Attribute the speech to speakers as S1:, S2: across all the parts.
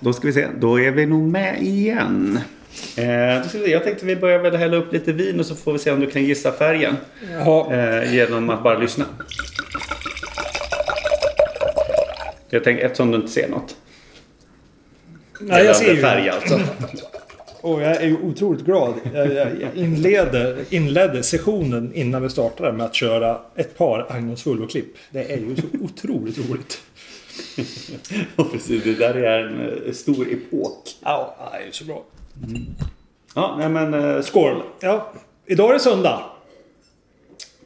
S1: då ska vi se. Då är vi nog med igen. Eh, då ska vi se. Jag tänkte vi börjar väl hälla upp lite vin och så får vi se om du kan gissa färgen.
S2: Jaha.
S1: Eh, genom att bara lyssna. Jag tänker eftersom du inte ser något.
S2: Nej, jag ser ju.
S1: färg alltså.
S2: Och jag är ju otroligt glad. Jag, jag inledde, sessionen innan vi startade med att köra ett par Agnos Fullo-klipp. Det är ju så otroligt roligt.
S1: Ja, precis. Det där är en eh, stor epok.
S2: Ja, det är så bra.
S1: Ja, nej men eh, skål.
S2: Skål! Ja, idag är det söndag.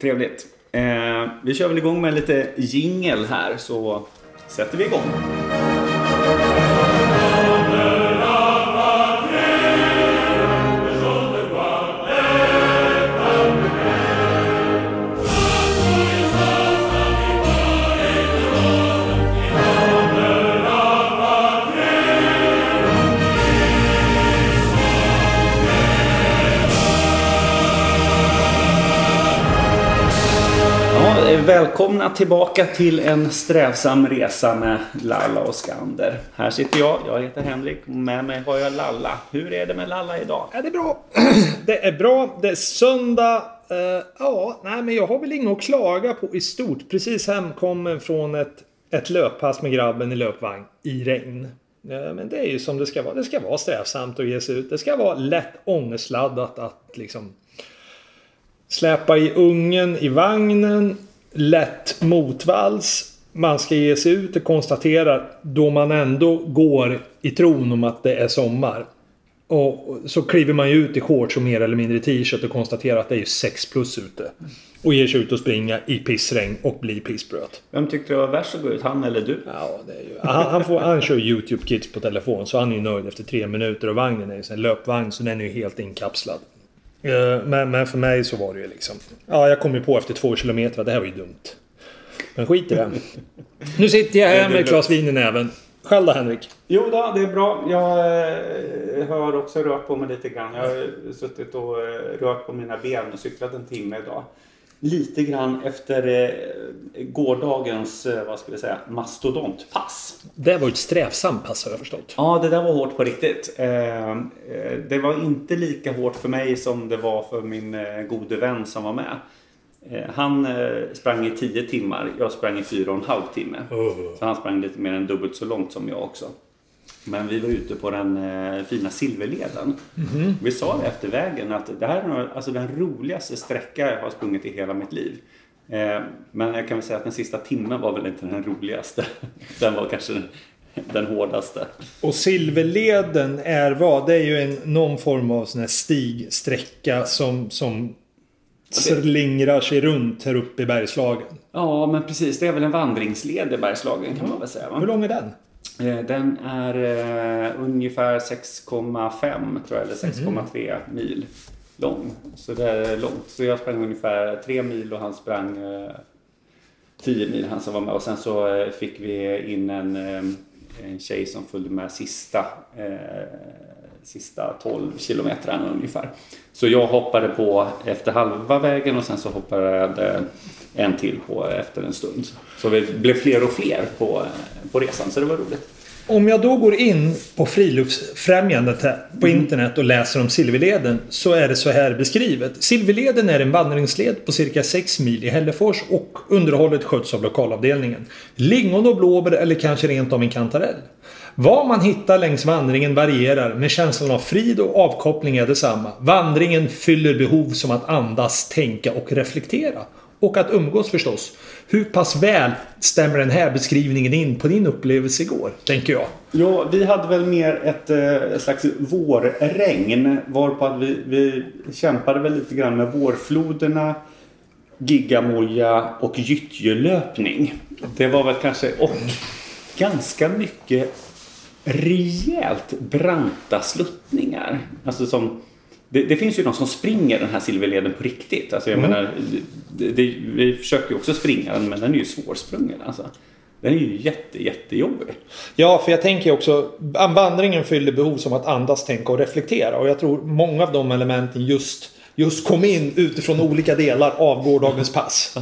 S1: Trevligt. Eh, vi kör väl igång med lite jingel här så sätter vi igång. Välkomna tillbaka till en strävsam resa med Lalla och Skander. Här sitter jag, jag heter Henrik och med mig har jag Lalla. Hur är det med Lalla idag?
S2: Ja, det är bra. Det är bra. Det är söndag. Uh, ja, nej men jag har väl inget att klaga på i stort. Precis hemkommen från ett, ett löppass med grabben i löpvagn i regn. Uh, men det är ju som det ska vara. Det ska vara strävsamt att ge sig ut. Det ska vara lätt ångestladdat att liksom släpa i ungen i vagnen. Lätt motvalls. Man ska ge sig ut och konstatera då man ändå går i tron om att det är sommar. Och så kliver man ju ut i shorts och mer eller mindre t-shirt och konstaterar att det är ju 6 plus ute. Och ger sig ut och springa i pissregn och blir pissblöt.
S1: Vem tyckte det var värst att gå ut? Han eller du?
S2: Ja, det är ju... han, han, får, han kör YouTube Kids på telefon så han är ju nöjd efter tre minuter och vagnen är ju en löpvagn så den är ju helt inkapslad. Eh, Men, men för mig så var det ju liksom... Ja, jag kom ju på efter två kilometer att det här var ju dumt. Men skit i det. Nu sitter jag här med ett glas vin i näven. Själv då Henrik?
S1: Jo då, det är bra. Jag eh, har också rört på mig lite grann. Jag har suttit och eh, rört på mina ben och cyklat en timme idag. Lite grann efter eh, gårdagens, eh, vad ska vi säga, mastodontpass.
S2: Det var ett strävsamt pass har jag förstått.
S1: Ja, det där var hårt på riktigt. Eh, det var inte lika hårt för mig som det var för min gode vän som var med. Han sprang i 10 timmar, jag sprang i fyra och en halv timme. Så han sprang lite mer än dubbelt så långt som jag också. Men vi var ute på den eh, fina Silverleden. Vi sa det efter vägen att det här är nog, alltså den roligaste sträcka jag har sprungit i hela mitt liv. Eh, men jag kan väl säga att den sista timmen var väl inte den roligaste. Den var kanske den, hårdaste.
S2: Och Silverleden är vad? Det är ju en, någon form av sån här stigsträcka som, som slingrar sig runt här uppe i Bergslagen.
S1: Ja, men precis. Det är väl en vandringsled i Bergslagen kan man väl säga.
S2: Hur
S1: Va?
S2: lång är den?
S1: Eh, Den är eh, ungefär 6,5 tror jag, eller 6,3 mil lång. Så det är långt. Så jag sprang ungefär 3 mil och han sprang eh, 10 mil, han som var med. Och sen så eh, fick vi in en, eh, en tjej som följde med sista, eh, sista 12 kilometrarna ungefär. Så jag hoppade på efter halva vägen och sen så hoppade jag en till på efter en stund. Så vi blev fler och fler på, på resan, så det var roligt.
S2: Om jag då går in på Friluftsfrämjandet här på internet och läser om Silverleden så är det så här beskrivet. Silverleden är en vandringsled på cirka 6 mil i Hällefors och underhållet sköts av lokalavdelningen. Lingon och blåbär eller kanske rent av en kantarell. Vad man hittar längs vandringen varierar men känslan av frid och avkoppling är detsamma. Vandringen fyller behov som att andas, tänka och reflektera. Och att umgås förstås. Hur pass väl stämmer den här beskrivningen in på din upplevelse igår? Tänker jag.
S1: Ja, vi hade väl mer ett eh, slags vårregn varpå att vi, vi kämpade väl lite grann med vårfloderna, gigamoja och gyttjelöpning. Det var väl kanske och ganska mycket rejält branta sluttningar. Alltså som det, det finns ju de som springer den här silverleden på riktigt. Alltså jag menar, det, det, vi försöker ju också springa den men den är ju svårsprungen. Alltså. Den är ju jätte, jättejobbig.
S2: Ja, för jag tänker också vandringen fyller behov som att andas, tänka och reflektera. Och jag tror många av de elementen just, just kom in utifrån olika delar av gårdagens pass.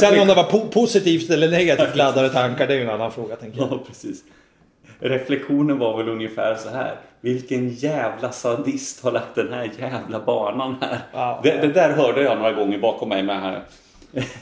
S2: Sen om det var po positivt eller negativt laddade tankar, det är ju en annan fråga tänker jag.
S1: Ja, precis. Reflektionen var väl ungefär så här. Vilken jävla sadist har lagt den här jävla banan här.
S2: Ja.
S1: Det, det där hörde jag några gånger bakom mig med här.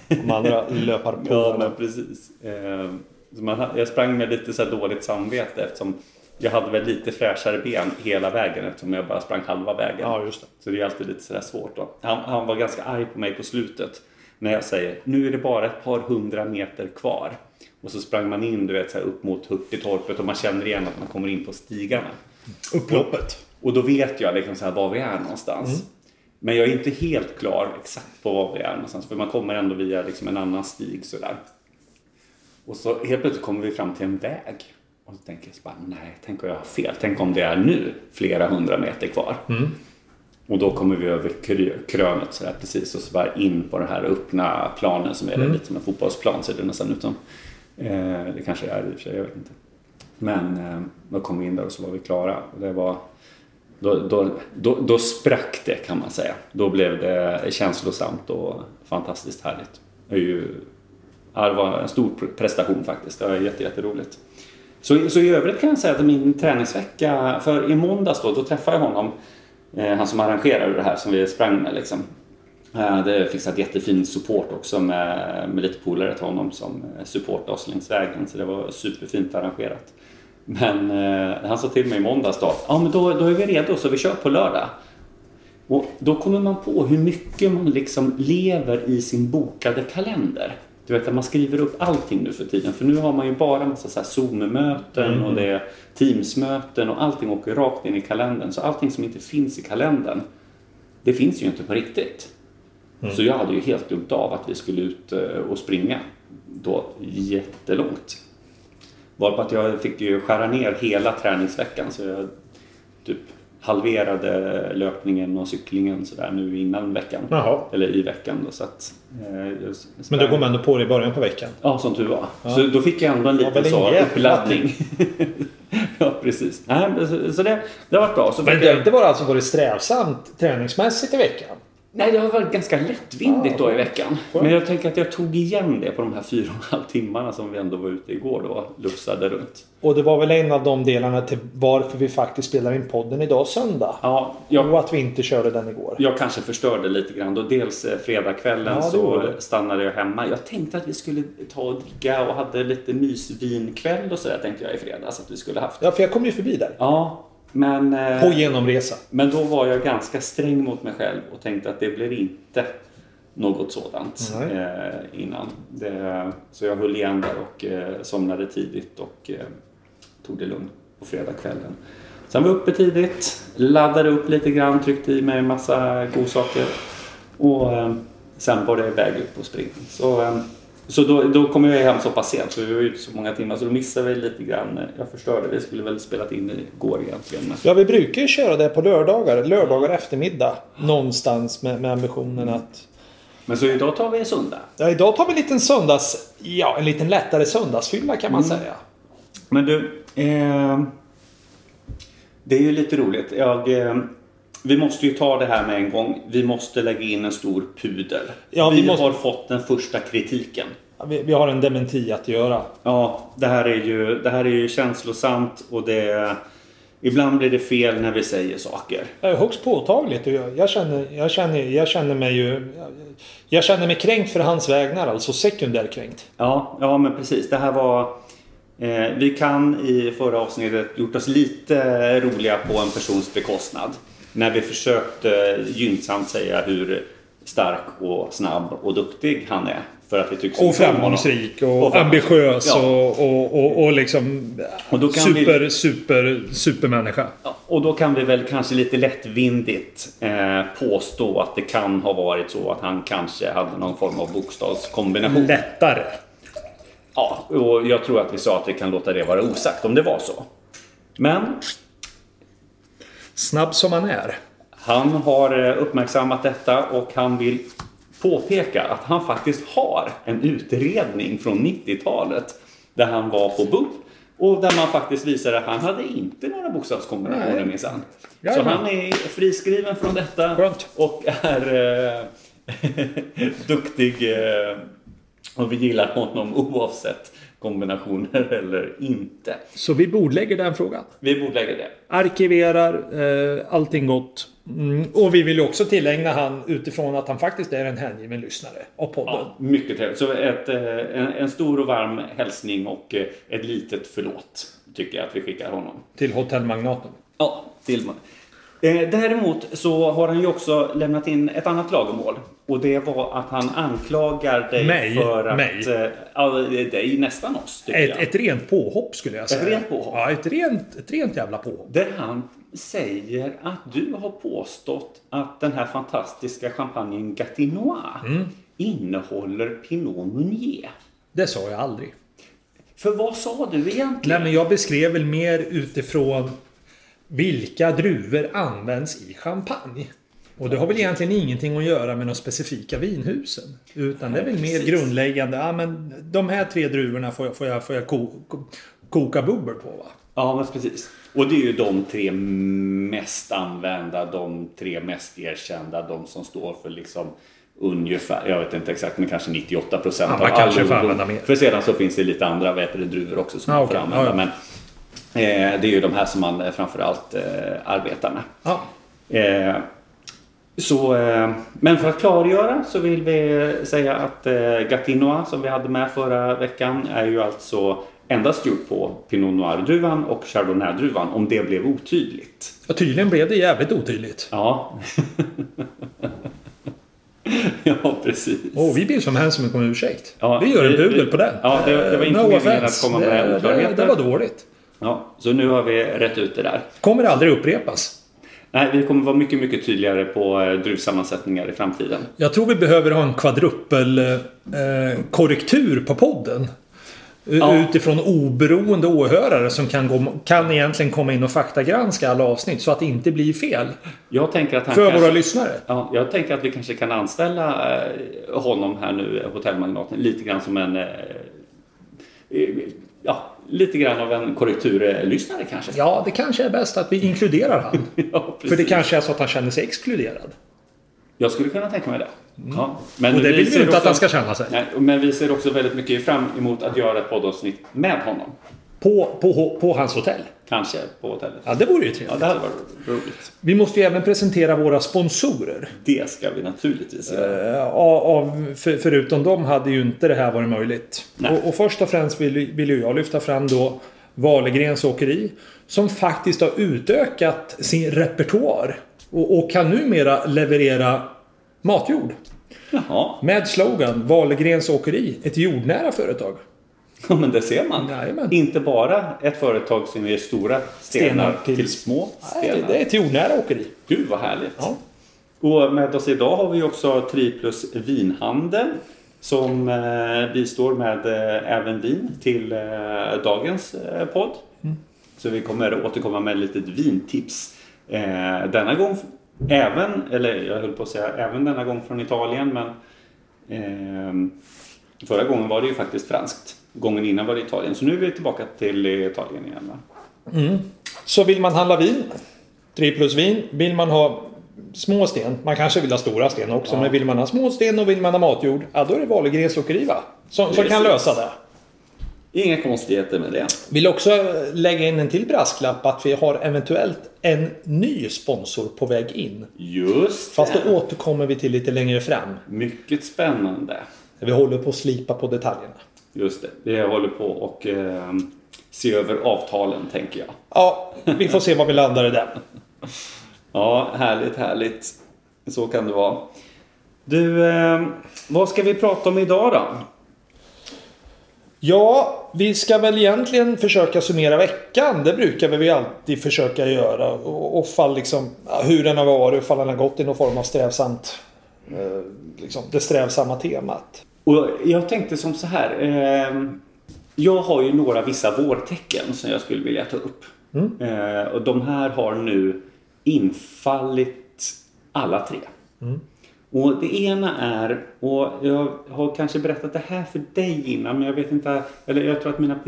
S2: De andra löpar på.
S1: Ja, men precis. Eh, man, jag sprang med lite så dåligt samvete eftersom jag hade väl lite fräschare ben hela vägen eftersom jag bara sprang halva vägen.
S2: Ja, just det.
S1: Så det är alltid lite sådär svårt då. Han, han var ganska arg på mig på slutet när jag säger nu är det bara ett par hundra meter kvar. Och så sprang man in du vet, så här upp mot Hurtigtorpet och man känner igen att man kommer in på stigarna.
S2: Upploppet.
S1: Och då vet jag liksom så här var vi är någonstans. Men jag är inte helt klar exakt på var vi är någonstans. För man kommer ändå via liksom en annan stig sådär. Och så helt plötsligt kommer vi fram till en väg. Och då tänker jag så bara, nej, tänk om jag har fel. Tänk om det är nu flera hundra meter kvar. Och då kommer vi över krö- krönet sådär precis och så bara in på den här öppna planen som är lite som en fotbollsplan ser det nästan ut som. Eh, det kanske är i och för sig, jag vet inte. Men eh, då kom vi in där och så var vi klara. Och det var, då, då, då, då sprack det kan man säga. Då blev det känslosamt och fantastiskt härligt. Det, är ju, det var en stor prestation faktiskt. Det var jätte, jätteroligt. Så, så i övrigt kan jag säga att min träningsvecka, för i måndags då, då träffade jag honom, eh, han som arrangerade det här som vi sprang med liksom. Eh, det är fixat jättefin support också med, med lite polare till honom som supportade oss längs vägen så det var superfint arrangerat. Men eh, han sa till mig i måndags då, ja men då, då är vi redo så vi kör på lördag. Och då kommer man på hur mycket man liksom lever i sin bokade kalender. Du vet att man skriver upp allting nu för tiden. För nu har man ju bara massa så här Zoom-möten och det är Teams-möten och allting åker rakt in i kalendern. Så allting som inte finns i kalendern, det finns ju inte på riktigt. Så jag hade ju helt glömt av att vi skulle ut eh, och springa då jättelångt. Varpå att jag fick ju skära ner hela träningsveckan så jag typ halverade löpningen och cyklingen sådär nu innan veckan.
S2: Jaha.
S1: Eller i veckan då så att... Eh,
S2: Men
S1: sprang-
S2: du kom ändå på det i början på veckan.
S1: Ja, som tur var. Så då fick jag ändå en
S2: Ja,
S1: liten
S2: väl
S1: så uppladdning. ja, precis. Nej, så, så det, det har varit bra. Så
S2: Men det
S1: jag,
S2: inte bara alltså varit strävsamt träningsmässigt i veckan?
S1: Nej, det har varit ganska lättvindigt
S2: Ja,
S1: då i veckan.
S2: skönt.
S1: Men jag tänker att jag tog igen det på de här fyra och en halv timmarna som vi ändå var ute igår då och lufsade runt.
S2: Och det var väl en av de delarna till varför vi faktiskt spelar in podden idag söndag.
S1: Ja, jag,
S2: Och att vi inte körde den igår.
S1: jag kanske förstörde lite grann då. Dels eh, fredagskvällen
S2: Ja,
S1: så stannade jag hemma. Jag tänkte att vi skulle ta och dricka och hade lite mysvinkväll och sådär tänkte jag i fredags att vi skulle haft.
S2: Ja, för jag kom ju förbi där.
S1: Ja, men... eh,
S2: På genomresa.
S1: Men då var jag ganska sträng mot mig själv och tänkte att det blir inte något sådant eh, innan. Det, så jag höll igen där och eh, somnade tidigt och eh, tog det lugnt på fredagskvällen. Sen var jag uppe tidigt, laddade upp lite grann, tryckte i mig en massa godsaker och eh, sen var det iväg ut på spring. Så, eh, så då, då kom jag hem så pass sent, så vi var ute så många timmar, så då missade vi lite grann. Jag förstörde, vi skulle väl spelat in igår egentligen.
S2: Ja, vi brukar ju köra det på lördagar. Lördagar eftermiddag. Någonstans med, med ambitionen att...
S1: Men så idag tar vi en söndag.
S2: Ja, idag tar vi en liten söndags... Ja, en liten lättare söndagsfylla kan man säga.
S1: Men du, eh, det är ju lite roligt. Jag, eh, vi måste ju ta det här med en gång. Vi måste lägga in en stor pudel.
S2: Ja,
S1: vi
S2: vi måste-
S1: har fått den första kritiken.
S2: Ja, Vi, vi har en dementi att göra.
S1: Ja, det här är ju, det här är ju känslosamt och det Ibland blir det fel när vi säger saker.
S2: Är högst påtagligt. Jag, jag, känner, jag, känner, jag känner mig ju... Jag känner mig kränkt för hans vägnar, alltså sekundärkränkt.
S1: Ja, ja men precis. Det här var... Eh, vi kan i förra avsnittet gjort oss lite roliga på en persons bekostnad. När vi försökte gynnsamt säga hur stark och snabb och duktig han är. För att vi tycker så
S2: Och framgångsrik och,
S1: Och
S2: ambitiös
S1: Ja.
S2: och, och, och, och liksom...
S1: Och då kan
S2: super,
S1: vi-
S2: super, supermänniska.
S1: Ja, Och då kan vi väl kanske lite lättvindigt eh, påstå att det kan ha varit så att han kanske hade någon form av bokstavskombination.
S2: Lättare.
S1: Ja, och jag tror att vi sa att vi kan låta det vara osagt om det var så. Men
S2: Snabb som han är.
S1: han har eh, uppmärksammat detta och han vill påpeka att han faktiskt har en utredning från 90-talet där han var på BUP och där man faktiskt visade att han hade inte några bokstavskombinationer minsann. Så han är friskriven från detta
S2: Skönt.
S1: och är eh, duktig eh, och vi gillar honom oavsett kombinationer eller inte.
S2: Så vi bordlägger den frågan.
S1: Vi bordlägger det.
S2: Arkiverar eh, allting gott. Mm. Och vi vill ju också tillägna han utifrån att han faktiskt är en hängiven lyssnare av podden.
S1: Ja, mycket trevligt. Så ett, eh, en, en stor och varm hälsning och eh, ett litet förlåt tycker jag att vi skickar honom.
S2: Till hotellmagnaten.
S1: Ja, till. Eh, däremot så har han ju också lämnat in ett annat klagomål. Och det var att han anklagar dig
S2: Mig?
S1: för att...
S2: Mig?
S1: Eh, ja, dig nästan oss, tycker
S2: Ett,
S1: jag.
S2: ett rent påhopp skulle jag säga.
S1: rent påhopp?
S2: Ja, ett rent, ett rent jävla påhopp.
S1: Där han säger att du har påstått att den här fantastiska champagnen Gatinois
S2: Mm.
S1: innehåller Pinot Meunier.
S2: Det sa jag aldrig.
S1: För vad sa du egentligen?
S2: Nej, men jag beskrev väl mer utifrån vilka druvor används i champagne. Och det har väl egentligen ingenting att göra med de specifika vinhusen. Utan det är väl mer grundläggande. Ja, men de här tre druvorna får jag, får jag, får jag ko, ko, koka bubbel på va?
S1: Ja, men precis. Och det är ju de tre mest använda, de tre mest erkända, de som står för liksom ungefär, jag vet inte exakt, men kanske 98 procent
S2: Ja, man kanske får
S1: all-
S2: använda mer.
S1: För sedan så finns det lite andra vad heter det, druvor också som
S2: Ja,
S1: man får
S2: okej.
S1: använda.
S2: Ja,
S1: Men eh, det är ju de här som man eh, framförallt eh, arbetar med.
S2: Ja.
S1: Eh, så, eh, men för att klargöra så vill vi säga att eh, Gatinois som vi hade med förra veckan är ju alltså endast gjort på Pinot Noir-druvan och Chardonnay-druvan om det blev otydligt.
S2: Och tydligen blev det jävligt otydligt.
S1: Ja. ja, precis.
S2: Och vi ber som helst om en kommer ursäkt.
S1: Ja,
S2: vi gör en
S1: vi-
S2: på den.
S1: ja, det- det var inte
S2: Eh,
S1: meningen att komma med
S2: det, det,
S1: oklarheter.
S2: det var dåligt.
S1: Ja, så nu har vi rätt ut det där.
S2: Kommer aldrig upprepas.
S1: Nej, vi kommer vara mycket, mycket tydligare på eh, druvsammansättningar i framtiden.
S2: Jag tror vi behöver ha en kvadrupelkorrektur eh, korrektur på podden.
S1: Ja.
S2: Utifrån oberoende åhörare som kan, gå, kan egentligen komma in och faktagranska alla avsnitt så att det inte blir fel.
S1: Jag tänker att han
S2: För
S1: kanske...
S2: våra lyssnare.
S1: Ja, jag tänker att vi kanske kan anställa eh, honom här nu, hotellmagnaten, lite grann som en... Eh, ja, lite grann av en korrekturlyssnare kanske.
S2: Ja, det kanske är bäst att vi inkluderar han.
S1: Ja,
S2: För det kanske är så att han känner sig exkluderad.
S1: Jag skulle kunna tänka mig det. Ja. Men
S2: Och det vill vi inte att
S1: också-
S2: han ska känna sig.
S1: Nej, men vi ser också väldigt mycket fram emot att göra ett poddavsnitt med honom.
S2: På, på, på hans hotell.
S1: Kanske på hotellet.
S2: Ja, det vore ju
S1: Ja,
S2: trevligt.
S1: det hade varit roligt.
S2: Vi måste ju även presentera våra sponsorer.
S1: Det ska vi naturligtvis göra.
S2: Eh, av, för, förutom dem hade ju inte det här varit möjligt. Och, och först och främst vill, vill jag lyfta fram då Walegrens Åkeri. Som faktiskt har utökat sin repertoar. Och, och kan numera leverera matjord.
S1: Jaha,
S2: Med slogan Walegrens Åkeri. Ett jordnära företag.
S1: Ja, men det ser man.
S2: Jajamän.
S1: Inte bara ett företag som ger stora stenar,
S2: Stenar
S1: till,
S2: till-
S1: små
S2: Nej,
S1: stenar.
S2: det är ett jordnära åkeri.
S1: Gud vad härligt.
S2: Ja.
S1: Och med oss idag har vi också Triplus vinhandel som eh, bistår med eh, även vin till eh, dagens eh, podd.
S2: Mm.
S1: Så vi kommer återkomma med ett litet vintips. Eh, denna gång även, eller jag höll på att säga även denna gång från Italien men eh, förra gången var det ju faktiskt franskt. Gången innan var det Italien. Så nu är vi tillbaka till Italien igen. Va?
S2: Så vill man handla vin, 3 plus vin. Vill man ha små sten, man kanske vill ha stora sten också,
S1: Ja.
S2: men vill man ha små sten och vill man ha matjord, ja då är det Walegrens Åkeri va? Som, som kan lösa det.
S1: Inga konstigheter med det.
S2: Vill också lägga in en till brasklapp att vi har eventuellt en ny sponsor på väg in.
S1: Just
S2: Fast
S1: det.
S2: det återkommer vi till lite längre fram.
S1: Mycket spännande.
S2: Vi håller på att slipa på detaljerna.
S1: Just det. Vi håller på och eh, se över avtalen tänker jag.
S2: Ja, vi får se var vi landar i den.
S1: Ja, härligt, härligt. Så kan det vara. Du, eh, vad ska vi prata om idag då?
S2: Ja, vi ska väl egentligen försöka summera veckan. Det brukar vi alltid försöka göra. Och, och fall liksom, hur den har varit och fall den har gått i någon form av strävsamt... Eh, liksom, det strävsamma temat.
S1: Och jag tänkte som så här. Eh, jag har ju några vissa vårtecken som jag skulle vilja ta upp. Eh, och de här har nu infallit alla tre. Och det ena är, och jag har kanske berättat det här för dig innan, men jag vet inte, eller jag tror att mina,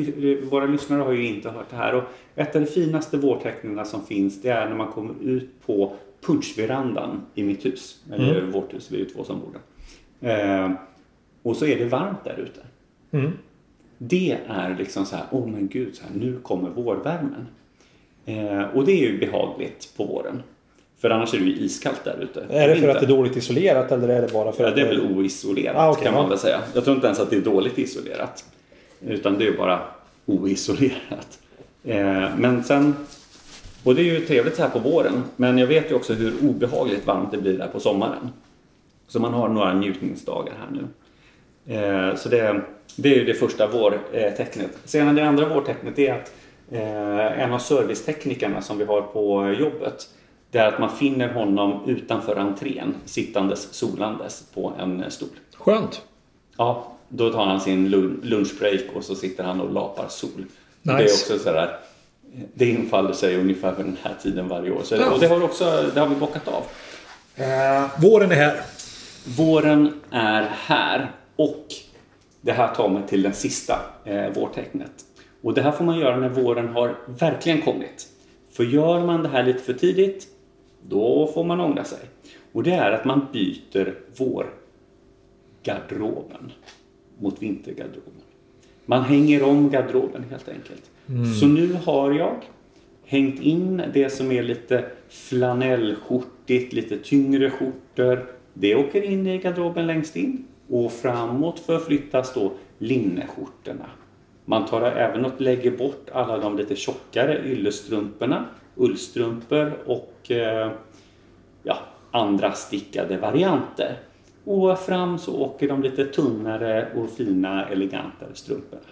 S1: våra lyssnare har ju inte hört det här. Och ett av de finaste vårtecknen som finns, det är när man kommer ut på punschverandan i mitt hus. Eller vårt hus, vi är ju två som bor där. Eh, och så är det varmt där ute.
S2: Mm.
S1: Det är liksom så här, åh men gud, så här, nu kommer vårvärmen. Eh, och det är ju behagligt på våren. För annars är det ju iskallt där ute.
S2: Är det för
S1: Inte.
S2: att det är dåligt isolerat eller är det bara för
S1: Ja,
S2: att
S1: det är väl oisolerat
S2: Ah, okej,
S1: kan man väl säga. Jag tror inte ens att det är dåligt isolerat. Utan det är bara oisolerat. Eh, men sen, och det är ju trevligt så här på våren. Men jag vet ju också hur obehagligt varmt det blir där på sommaren. Så man har några njutningsdagar här nu. Eh, så det, det är ju det första vårtecknet. Sedan det andra vårtecknet är att eh, en av serviceteknikerna som vi har på jobbet det är att man finner honom utanför entrén sittandes solandes på en stol.
S2: Skönt.
S1: Ja, då tar han sin lun- lunchbreak och så sitter han och lapar sol. Det är
S2: Nice.
S1: också sådär, det infaller sig ungefär vid den här tiden varje år. Så,
S2: Ja.
S1: Och det har, också, det har vi bockat av.
S2: Eh, våren är här.
S1: Våren är här och det här tar mig till den sista eh, vårtecknet. Och det här får man göra när våren har verkligen kommit. För gör man det här lite för tidigt, då får man ångra sig. Och det är att man byter vårgarderoben mot vintergarderoben. Man hänger om garderoben helt enkelt. Så nu har jag hängt in det som är lite flanellskjortigt, lite tyngre skjortor. Det åker in i garderoben längst in och framåt förflyttas då linneskjortorna. Man tar även och lägger bort alla de lite tjockare yllestrumporna, ullstrumpor och eh, ja, andra stickade varianter. Och fram så åker de lite tunnare och fina elegantare strumporna.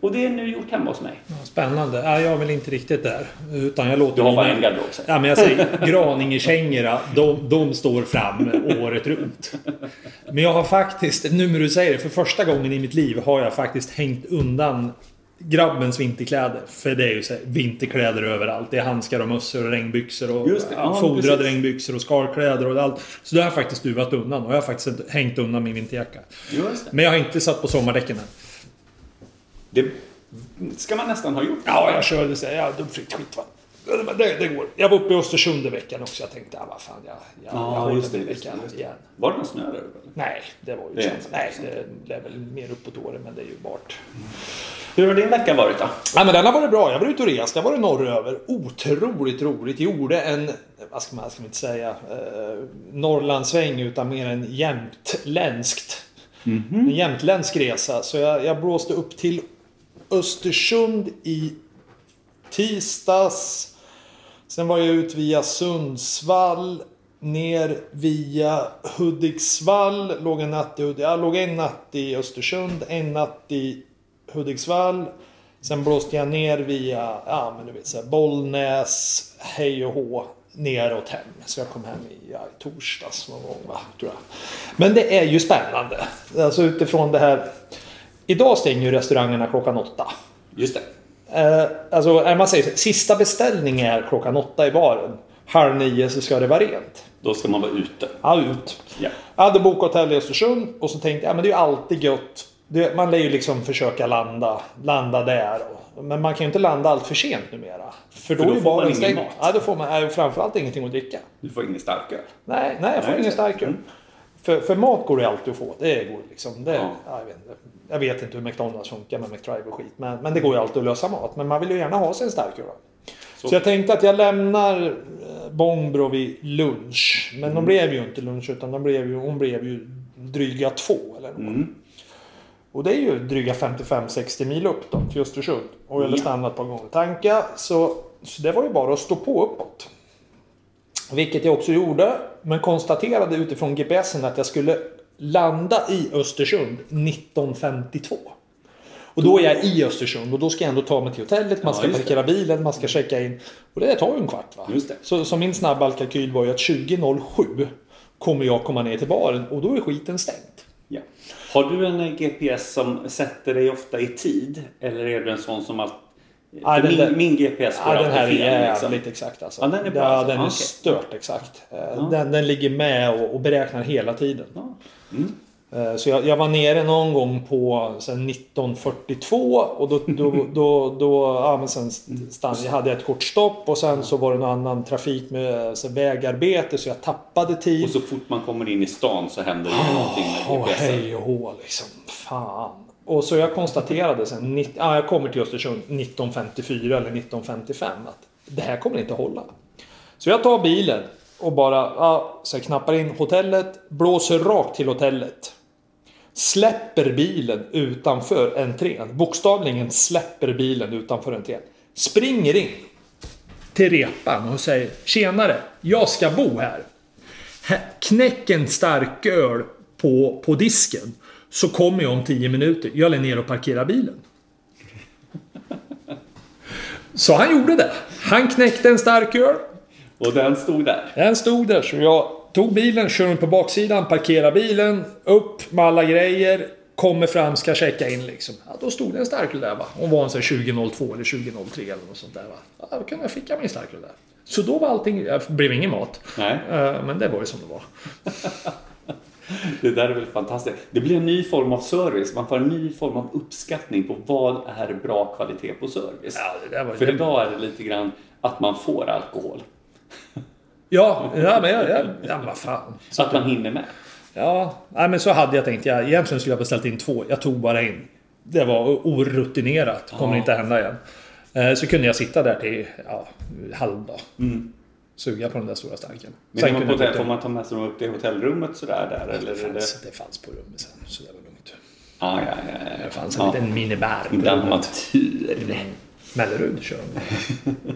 S1: Och det är nu gjort hemma hos mig.
S2: Spännande. Ja, jag är väl inte riktigt där. Utan jag låter
S1: Du har bara en garderob säger
S2: Ja, men jag säger Graningekängorna, de, de står fram året runt. Men jag har faktiskt, nu när du säger det, för första gången i mitt liv har jag faktiskt hängt undan grabbens vinterkläder. För det är ju så här, vinterkläder överallt. Det är handskar och mössor och regnbyxor och
S1: Just det, ja,
S2: fodrade regnbyxor och skalkläder och allt. Så det har jag faktiskt duvat undan och jag har faktiskt hängt undan min vinterjacka.
S1: Just det.
S2: Men jag har inte satt på sommardäcken än.
S1: Det ska man nästan ha gjort.
S2: Ja, jag körde så ja, dubbfritt skit va. Det, det går. Jag var uppe i Östersund i veckan också. Jag tänkte, ja, vad fan, jag, jag, jag
S1: Ja,
S2: håller
S1: det,
S2: mig i veckan
S1: just det.
S2: igen.
S1: Var det någon snö där uppe?
S2: Nej, det var ju
S1: Det så
S2: Nej, det är väl mer uppåt året, men det är ju bart.
S1: Hur har din vecka varit då?
S2: Nej, men den har varit bra. Jag var ute och rest. Jag var norröver. Otroligt roligt. Gjorde en, vad ska man, ska man inte säga, eh, Norrlandssväng utan mer en jämtländskt. En jämtländsk resa. Så jag, jag blåste upp till Östersund i tisdags. Sen var jag ut via Sundsvall. Ner via Hudiksvall. Låg en natt i, Hud- jag låg en natt i Östersund, en natt i Hudiksvall. Sen blåste jag ner via ja, men du vet, så här, Bollnäs, hej och hå, neråt hem. Så jag kom hem i, ja, i torsdags någon gång, va, tror jag. Men det är ju spännande. Alltså utifrån det här. Idag stänger ju restaurangerna klockan åtta.
S1: Just det.
S2: Eh, alltså, man säger så, sista beställning är klockan åtta i baren. Halv nio så ska det vara rent.
S1: Då ska man vara ute.
S2: Ja, ut.
S1: Ja.
S2: Jag hade bokat hotell i Östersund och så tänkte jag, ja, men det är ju alltid gött. Det, man lär ju liksom försöka landa, landa där. Men man kan ju inte landa allt för sent numera. För då,
S1: då
S2: är ju
S1: får man ingen mat.
S2: Ja, då får man framförallt ingenting att dricka.
S1: Du får ingen starköl.
S2: Nej, nej jag får
S1: Nej,
S2: ingen starköl. För, för mat går det alltid att få. Det går liksom. Det,
S1: ja.
S2: jag, vet, inte. Jag vet inte hur McDonalds funkar med McDrive och skit. Men, men det går ju alltid att lösa mat. Men man vill ju gärna ha sig en starköl. Så.
S1: Så.
S2: jag tänkte att jag lämnar eh, Bångbro vid lunch. Men
S1: Mm.
S2: de blev ju inte lunch utan de blev ju, hon blev ju dryga två eller något.
S1: Mm.
S2: Och det är ju dryga 55-60 mil upp då till Östersund. Och jag hade
S1: Ja.
S2: stannat ett par gånger och tanka. Så, så det var ju bara att stå på uppåt. Vilket jag också gjorde. Men konstaterade utifrån GPSen att jag skulle landa i Östersund 1952. Och då är jag i Östersund och då ska jag ändå ta mig till hotellet, man
S1: Ja,
S2: ska
S1: det.
S2: parkera bilen, man ska checka in. Och det tar ju en kvart va?
S1: Det.
S2: Så, så min snabba kalkyl var ju att 20.07 kommer jag komma ner till baren och då är skiten stängt.
S1: Ja. Har du en GPS som sätter dig ofta i tid? Eller är du en sån som allt... För
S2: den
S1: min, min GPS går
S2: Ja, den här är
S1: fel.
S2: jävligt
S1: Liksom.
S2: exakt alltså.
S1: Ja, den är bra
S2: Ja,
S1: alltså.
S2: den är
S1: Okej.
S2: stört exakt.
S1: Ja.
S2: Den, den ligger med och, och beräknar hela tiden.
S1: Mm.
S2: Eh, Så jag, jag var nere någon gång på sen 1942 och då, då, då, då ja, men sen stann, jag hade ett kort stopp och sen så var det någon annan trafik med så vägarbete så jag tappade tid.
S1: Och så fort man kommer in i stan så händer det ju någonting med
S2: Åh,
S1: GPSen.
S2: hej och hå liksom. Fan. Och så jag konstaterade sen, ja, jag kommer till Östersund 1954 eller 1955 att det här kommer inte hålla. Så jag tar bilen och bara, ja, så jag knappar in hotellet, blåser rakt till hotellet. Släpper bilen utanför entrén. Bokstavligen släpper bilen utanför entrén. Springer in till repan och säger Tjenare, jag ska bo här. Här- Knäck en stark öl på, på disken. Så kommer jag om 10 minuter. Jag är ner och parkerar bilen. Så han gjorde det. Han knäckte en stark öl.
S1: Och den stod där.
S2: Den stod där så jag tog bilen, körde den på baksidan, parkerade bilen, upp med alla grejer, kommer fram, ska checka in liksom. Ja, då stod det en starköl där va. Hon var en sån här 2002 eller 2003 eller något sånt där va. Ja, då kunde jag ficka min starköl där. Så då var allting, det blev ingen mat.
S1: Nej.
S2: Eh, Men det var ju som det var.
S1: Det där är väl fantastiskt. Det blir en ny form av service. Man får en ny form av uppskattning på vad är bra kvalitet på service.
S2: Ja,
S1: För idag är det lite grann att man får alkohol.
S2: Ja, ja men jag, jag, ja, vad fan.
S1: Så att man hinner med.
S2: Ja, nej, men så hade jag tänkt. Jag, egentligen skulle jag beställt in två. Jag tog bara in. Det var orutinerat. Kommer
S1: Ja.
S2: inte hända igen. Eh, Så kunde jag sitta där till ja, halv dag. Suga på den där stora starken.
S1: Men
S2: Sen
S1: man på hotell, får man ta med sig dem upp till hotellrummet sådär där? Eller
S2: det,
S1: är det...
S2: fanns, det fanns på rummet sen. Så det var lugnt.
S1: Ja, ja, ja, ja.
S2: Det fanns en
S1: ja.
S2: liten minibar på
S1: Ibland har man
S2: rummet.
S1: tur.
S2: Mellerud kör de.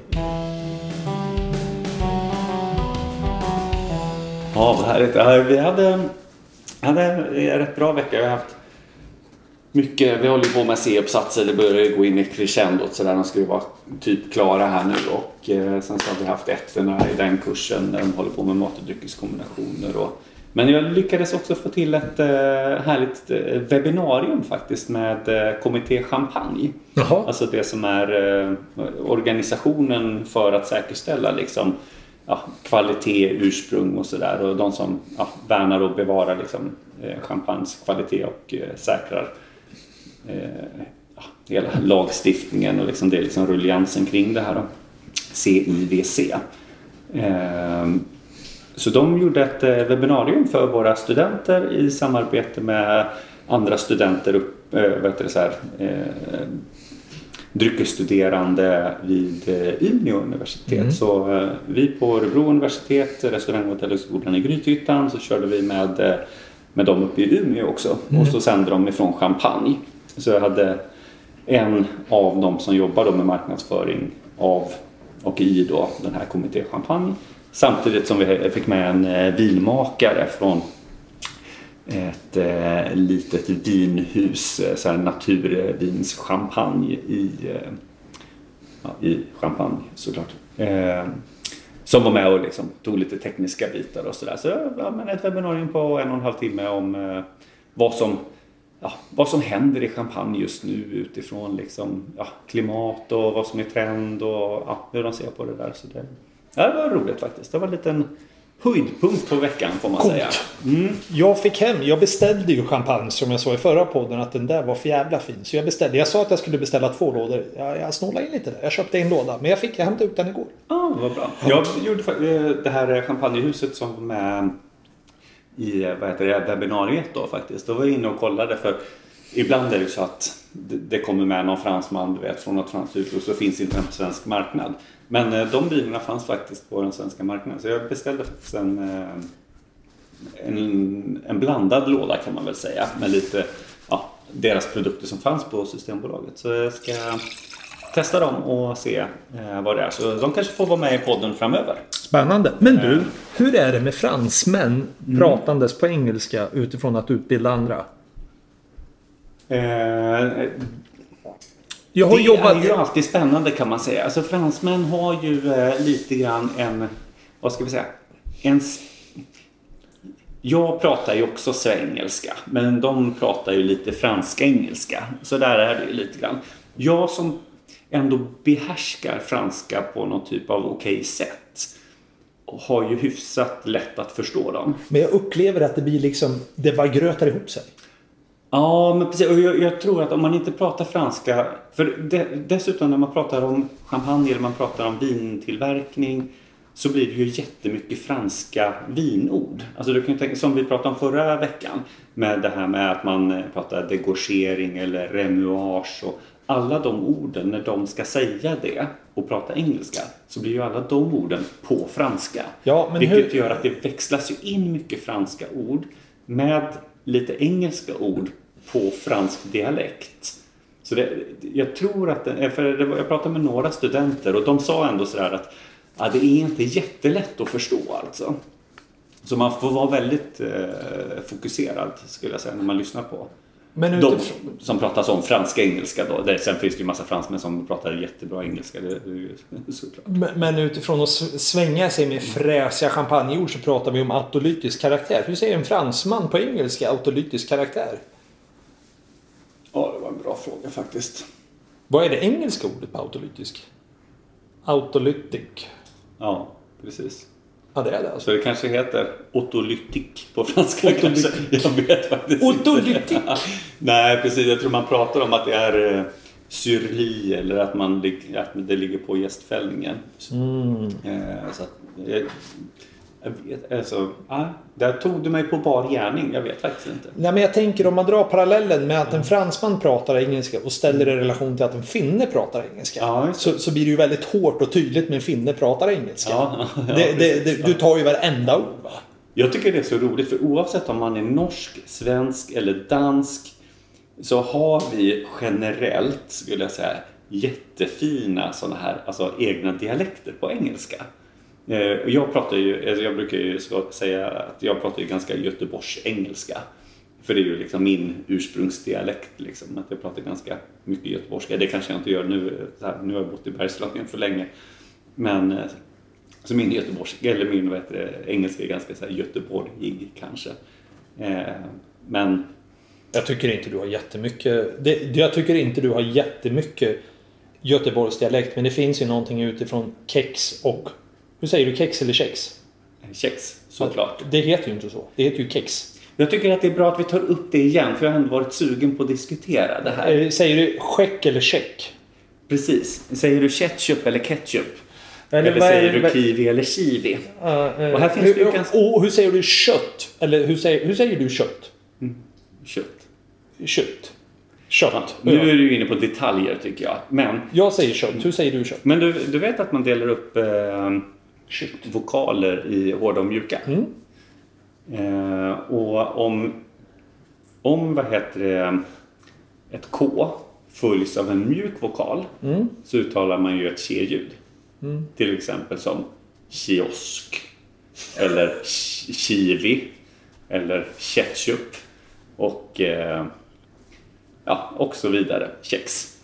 S1: Ja, vad härligt. Vi hade, hade en rätt bra vecka. Vi har haft mycket, vi håller på med C-uppsatser. Det börjar gå in i crescendot så där. De ju vara typ klara här nu. Och eh, sen så har vi haft ettorna i den kursen. där De håller på med mat och dryckeskombinationer. Och, men jag lyckades också få till ett eh, härligt eh, webbinarium faktiskt med eh, Kommitté Champagne.
S2: Jaha.
S1: Alltså det som är eh, organisationen för att säkerställa liksom, ja, kvalitet, ursprung och sådär. Och de som ja, värnar och bevarar liksom, eh, champagnes kvalitet och eh, säkrar eh, hela lagstiftningen och liksom, det är liksom rulliansen kring det här. Då. CIVC. Eh, så de gjorde ett eh, webbinarium för våra studenter i samarbete med andra studenter upp, eh, vad heter det, så här, eh, dryckesstuderande vid Umeå universitet. Så eh, vi på Örebro universitet, restaurang och hotellhögskolan i Grythyttan, så körde vi med, med dem uppe i Umeå också. Och så sände de ifrån Champagne. Så jag hade en av dem som jobbar då med marknadsföring av och i då den här kommitté Champagne. Samtidigt som vi fick med en eh, vinmakare från ett eh, litet vinhus, eh, så här naturvinschampagne i, ja, i Champagne såklart. Eh, som var med och liksom tog lite tekniska bitar och sådär. Så ja, men ett webbinarium på en och en halv timme om eh, vad, som, ja, vad som händer i Champagne just nu utifrån liksom, ja, klimat och vad som är trend och ja, hur de ser på det där. Så det, det var roligt faktiskt. Det var en liten höjdpunkt på veckan får man
S2: Coolt.
S1: säga. Mm.
S2: Jag fick hem, jag beställde ju champagne som jag sa i förra podden att den där var för jävla fin. Så jag beställde, jag sa att jag skulle beställa två lådor. Jag, jag snålade in lite där. Jag köpte en låda. Men jag fick, jag hämtade ut den igår.
S1: Ja, vad bra. Jag gjorde eh, det här champagnehuset som var med i vad heter det, webbinariet då faktiskt. Då var jag inne och kollade för ibland är det ju så att det kommer med någon fransman du vet, från något franskt hus och så finns inte den på svensk marknad. Men eh, de bilarna fanns faktiskt på den svenska marknaden så jag beställde faktiskt en, eh, en, en blandad låda kan man väl säga med lite ja, deras produkter som fanns på Systembolaget. Så jag ska testa dem och se eh, vad det är. Så de kanske får vara med i podden framöver.
S2: Spännande. Men du, hur är det med fransmän pratandes på engelska utifrån att utbilda andra?
S1: Eh,
S2: Jag har
S1: det
S2: jobbat...
S1: är ju alltid spännande kan man säga. Alltså fransmän har ju eh, lite grann en, vad ska vi säga, en... Jag pratar ju också svengelska, men de pratar ju lite franska-engelska. Så där är det ju lite grann. Jag som ändå behärskar franska på någon typ av okej sätt har ju hyfsat lätt att förstå dem.
S2: Men jag upplever att det blir liksom... Det bara grötar ihop sig.
S1: Ja, men precis. Och jag, jag tror att om man inte pratar franska... För de, dessutom när man pratar om champagne eller man pratar om vintillverkning så blir det ju jättemycket franska vinord. Alltså du kan tänka, som vi pratade om förra veckan med det här med att man eh, pratar degorgering eller remuage och alla de orden, när de ska säga det och prata engelska så blir ju alla de orden på franska.
S2: Ja, men
S1: Vilket
S2: hur-
S1: gör att det växlas ju in mycket franska ord med lite engelska ord på fransk dialekt. Så det, jag tror att, det- för det var, jag pratade med några studenter och de sa ändå sådär att ja, det är inte jättelätt att förstå alltså. Så man får vara väldigt eh, fokuserad skulle jag säga när man lyssnar på
S2: Men
S1: de
S2: utifrån,
S1: som pratar som franska engelska då. Sen finns det ju massa fransmän som pratar jättebra engelska. Det, det såklart.
S2: men- men utifrån att svänga sig med fräsiga champagneord så pratar vi om autolytisk karaktär. Hur säger en fransman på engelska autolytisk karaktär?
S1: Ja, det var en bra fråga faktiskt.
S2: Vad är det engelska ordet på autolytisk? Autolytic.
S1: Ja, precis.
S2: Ja, det är det alltså.
S1: Så det kanske heter autolytik på franska
S2: Autolytik.
S1: kanske. Jag vet faktiskt
S2: Autolytik.
S1: inte. Nej, precis. Jag tror man pratar om att det är eh, syrli eller att, man, att det ligger på gästfällningen.
S2: Mm.
S1: Eh, så att, jag, jag vet, alltså, ja, där tog du mig på bar gärning. Jag vet faktiskt inte.
S2: Nej, men jag tänker om man drar parallellen med att en fransman pratar engelska och ställer det i relation till att en finne pratar engelska.
S1: Ja,
S2: så, så blir det ju väldigt hårt och tydligt med en finne pratar engelska.
S1: Ja,
S2: det, det,
S1: precis.
S2: det, du tar ju varenda ord va?
S1: Jag tycker det är så roligt för oavsett om man är norsk, svensk eller dansk så har vi generellt, skulle jag säga, jättefina sådana här alltså egna dialekter på engelska. Eh, Jag pratar ju, alltså jag brukar ju säga att jag pratar ju ganska Göteborgs engelska. För det är ju liksom min ursprungsdialekt liksom, att jag pratar ganska mycket göteborgska. Det kanske jag inte gör nu, så här, nu har jag bott i Bergslagen för länge. Men eh, så min göteborgska, eller min vad heter det, engelska är ganska så här göteborgig kanske. Eh, men
S2: Jag tycker inte du har jättemycket... Det, jag tycker inte du har jättemycket Göteborgsdialekt. Men det finns ju någonting utifrån kex och... Hur säger du? Kex eller kex?
S1: kex, såklart.
S2: Det heter ju inte så. Det heter ju kex.
S1: Jag tycker att det är bra att vi tar upp det igen, för jag har ändå varit sugen på att diskutera det här.
S2: Eh, Säger du skäck eller check?
S1: Precis. Säger du ketchup eller ketchup?
S2: Eller
S1: Eller, säger du kiwi eller kiwi?
S2: Uh, uh,
S1: Och här finns
S2: hur,
S1: det ganska-
S2: Och hur säger du kött? Eller hur säger, hur säger du kött?
S1: Kött.
S2: Kött. Kött.
S1: Nu är du inne på detaljer tycker jag. Men,
S2: Jag säger kött. Hur säger du kött?
S1: men du, du vet att man delar upp eh. Vokaler i hårda och mjuka?
S2: Mm.
S1: Eh, och om, om vad heter det, ett K följs av en mjuk vokal
S2: Mm.
S1: så uttalar man ju ett K-ljud. Till exempel som kiosk eller ki- kiwi eller ketchup och, eh, ja, och så vidare. Kex.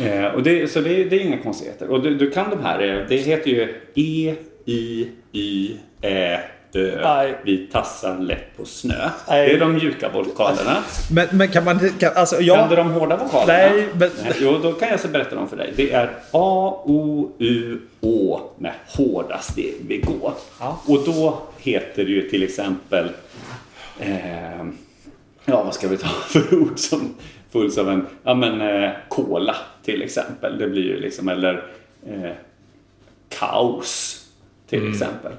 S1: Eh, och det, så det, det är inga konstigheter. Och du, du kan de här. eh, Det heter ju E, I, Y, Ä, Ö.
S2: Nej.
S1: Vi tassar lätt på snö.
S2: Nej.
S1: Det är de mjuka vokalerna.
S2: Men, men kan man... Kan, alltså,
S1: Kan
S2: ja.
S1: du de hårda vokalerna?
S2: Nej, men-
S1: Jo, då kan jag så berätta dem för dig. Det är A, O, U, Å med hårda steg vi går.
S2: Ja.
S1: Och då heter det ju till exempel eh, Ja, vad ska vi ta för ord som fulls av en ja, men, eh, cola till exempel. Det blir ju liksom, eller eh, kaos till
S2: Mm.
S1: exempel.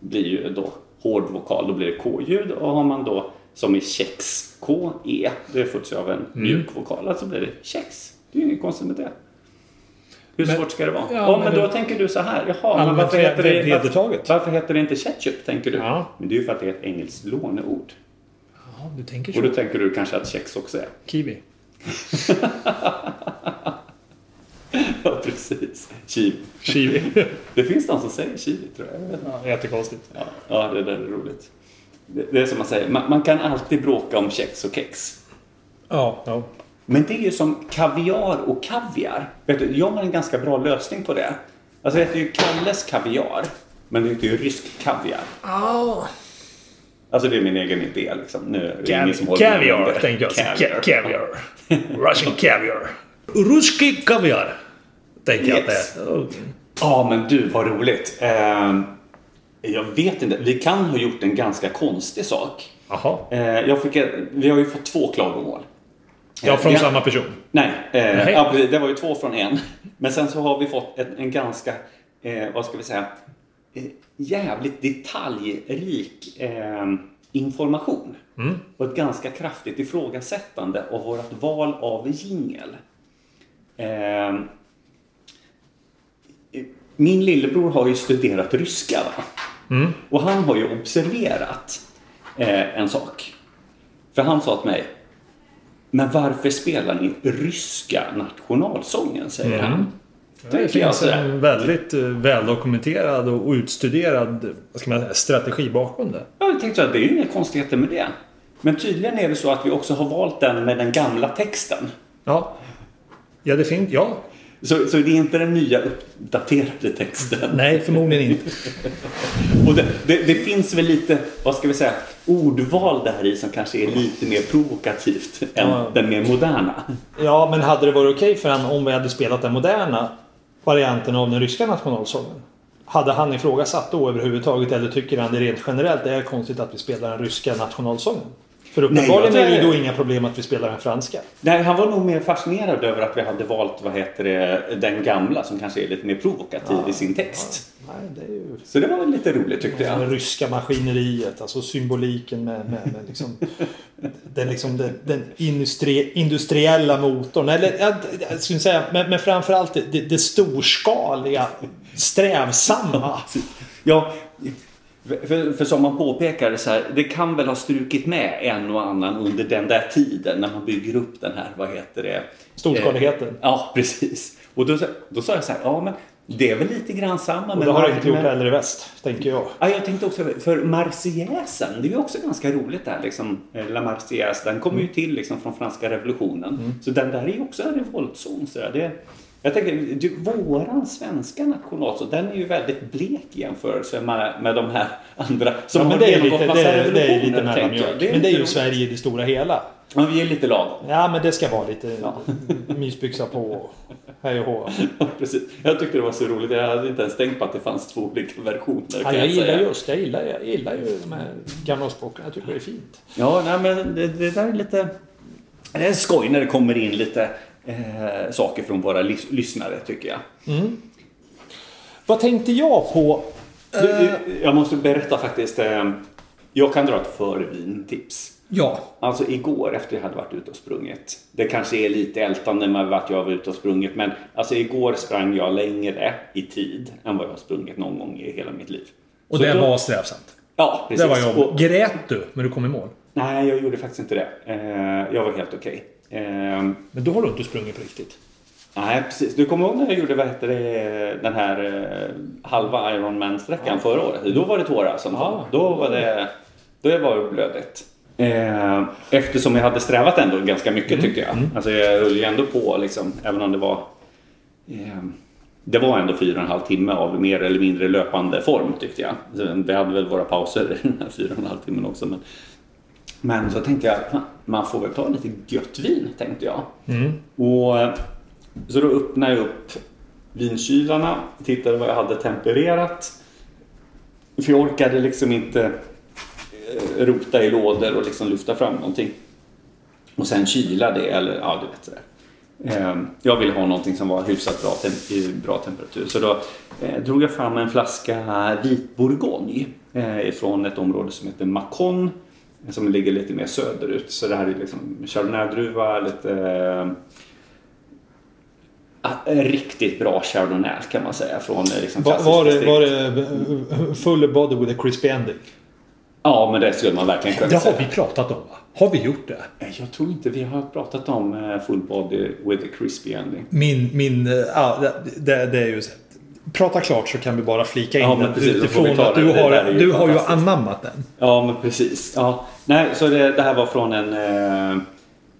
S1: blir ju då hård vokal, då blir det K-ljud och har man då som i kex, K-E, det följs ju av en
S2: Mm.
S1: mjuk vokal, alltså blir det kex. Det är ju inget konstigt med det. Hur
S2: Men-
S1: svårt ska det vara?
S2: Ja,
S1: Ja, men,
S2: men
S1: då
S2: det-
S1: tänker du så här, jaha, men
S2: Allmänt
S1: varför heter, det, varför, varför heter det inte ketchup, tänker du?
S2: Ja.
S1: Men det är ju för att det är ett engelskt låneord.
S2: Ja, du tänker
S1: Och då tänker du kanske att kex också är.
S2: Kiwi.
S1: Ja, precis. Chivi.
S2: Kiwi.
S1: Det finns någon som säger chivi, tror jag.
S2: ja, jättekonstigt.
S1: Ja, ja, det där är roligt. Det, det är som man säger, man, man kan alltid bråka om kex och kex.
S2: Ja, ja.
S1: Men det är ju som kaviar och kaviar. Vet du, jag har en ganska bra lösning på det. Alltså det heter ju Kalles kaviar, men det heter ju rysk kaviar.
S2: Ah.
S1: Alltså det är min egen idé liksom. Nu är som det.
S2: tänker jag.
S1: Caviar.
S2: Russian caviar. Ruski kaviar. Tänker jag att det är.
S1: Ja, men du, vad roligt. Ehm, jag vet inte. Vi kan ha gjort en ganska konstig sak.
S2: Jaha.
S1: Eh, jag fick, vi har ju fått två klagomål.
S2: Ja, från
S1: Eh,
S2: samma person.
S1: Nej, eh, ja, det var ju två från en. Men sen så har vi fått en, en ganska, eh, vad ska vi säga, eh, jävligt detaljrik eh, information. Och ett ganska kraftigt ifrågasättande av vårt val av jingel. Min lillebror har ju studerat ryska. Va? Och han har ju observerat eh, en sak. För han sa till mig. Men varför spelar ni ryska nationalsången? Säger han.
S2: Det
S1: jag
S2: finns
S1: sådär.
S2: en väldigt eh, väldokumenterad och utstuderad vad ska man säga, strategi bakom det.
S1: Jag tänkte att det är ju inga konstigheter med det. Men tydligen är det så att vi också har valt den med den gamla texten.
S2: Ja, ja det finns. Ja,
S1: Så, så det är inte den nya uppdaterade texten.
S2: nej förmodligen inte.
S1: Och det, det, det finns väl lite, vad ska vi säga, ordval där i som kanske är lite mer provokativt än
S2: Ja.
S1: den mer moderna.
S2: Ja, men hade det varit okej för han om vi hade spelat den moderna varianten av den ryska nationalsången? Hade han ifrågasatt då överhuvudtaget eller tycker han det rent generellt är konstigt att vi spelar den ryska nationalsången? För uppenbarligen är det ju då inga problem att vi spelar den franska.
S1: Nej, han var nog mer fascinerad över att vi hade valt, vad heter det, den gamla som kanske är lite mer provokativ i sin text.
S2: Nej, det är ju
S1: Så det var väl lite roligt tyckte
S2: det
S1: jag.
S2: ryska maskineriet, alltså symboliken med, med, med liksom, den, liksom den, den industri, industriella motorn. Eller jag, jag skulle säga, men, men framförallt det, det storskaliga, strävsamma.
S1: Ja, för, för som man påpekar så här, det kan väl ha strukit med en och annan under den där tiden när man bygger upp den här, vad heter det?
S2: Storskaligheten.
S1: Eh, ja, precis. Och då, då sa jag så här, ja men det är väl lite grann samma.
S2: Och
S1: men
S2: det har inte gjort heller i väst, tänker jag.
S1: Ja, jag tänkte också, för Marseillaisen, det är ju också ganska roligt där liksom. eh, La Marseillaise, den kommer ju till liksom från franska revolutionen. Så den där är ju också en revoltsång. Så där. det, jag tänker, du, våran svenska nationalsång, den är ju väldigt blek i jämförelse med, med de här andra som
S2: Ja, men
S1: har
S2: det är lite,
S1: massa
S2: det, är- det är lite
S1: jag.
S2: mellanmjölk.
S1: Det är
S2: Men det är ju
S1: roligt.
S2: Sverige i det stora hela.
S1: Ja, vi är lite lagom.
S2: Ja, men det ska vara lite mysbyxa på hej och hå.
S1: Ja, precis. Jag tyckte det var så roligt. Jag hade inte ens tänkt på att det fanns två olika versioner.
S2: Ja,
S1: kan
S2: jag gillar
S1: säga.
S2: just, jag gillar, jag gillar ju de här gamla språken. Jag tycker det är fint.
S1: Ja, nej, men det, det där är lite... Det är skoj när det kommer in lite eh, saker från våra lys- lyssnare tycker jag.
S2: Vad tänkte jag på?
S1: Du, jag måste berätta faktiskt. Eh, jag kan dra ett förvintips.
S2: Ja.
S1: Alltså igår efter jag hade varit ute och sprungit. Det kanske är lite ältande med vart jag var ute och sprungit. Men alltså igår sprang jag längre i tid än vad jag har sprungit någon gång i hela mitt liv.
S2: Och
S1: Så
S2: det
S1: då-
S2: var strävsamt.
S1: Ja, precis.
S2: Det var jag.
S1: Och-
S2: Grät du när du kom i mål?
S1: Nej, jag gjorde faktiskt inte det. Eh, jag var helt okej. Eh,
S2: Men då har du inte sprungit på riktigt.
S1: Nej, precis. Du kommer ihåg när jag gjorde vad heter det, den här eh, halva Ironman-sträckan förra året? Då var det tårar som
S2: Ja.
S1: Då var det, då var det blödigt. Eh, eftersom jag hade strävat ändå ganska mycket tyckte jag. Alltså jag höll ju ändå på liksom, även om det var eh, det var ändå fyra och en halv timme av mer eller mindre löpande form tyckte jag. Vi hade väl våra pauser i den här fyra och en halv timmen också. Men, men så tänkte jag, fan, man får väl ta lite gött vin, tänkte jag. Och, eh, så då öppnade jag upp vinkylarna, tittade vad jag hade tempererat. För jag orkade liksom inte eh, rota i lådor och liksom lyfta fram någonting. Och sen kyla det, eller ja, du vet sådär. Eh, Jag ville ha någonting som var hyfsat bra, i bra temperatur. Så då eh, drog jag fram en flaska vit bourgogne eh, från ett område som heter Macon. Som ligger lite mer söderut. Så det här är liksom chardonnay-druva, lite eh, ah, riktigt bra chardonnay kan man säga. Från eh, liksom
S2: Var, var, det, var det eh, full body with a crispy ending?
S1: Ja, men det skulle man verkligen kunna
S2: Det har
S1: säga.
S2: vi pratat om va? Har vi gjort det?
S1: Jag tror inte vi har pratat om full body with a crispy ending.
S2: Min, min, ja, det, det är ju så. Prata klart så kan vi bara flika in
S1: Ja,
S2: att
S1: precis,
S2: utifrån att du har, du har ju anammat den.
S1: Ja, men precis. Ja. Nej, så det, det här var från en, eh,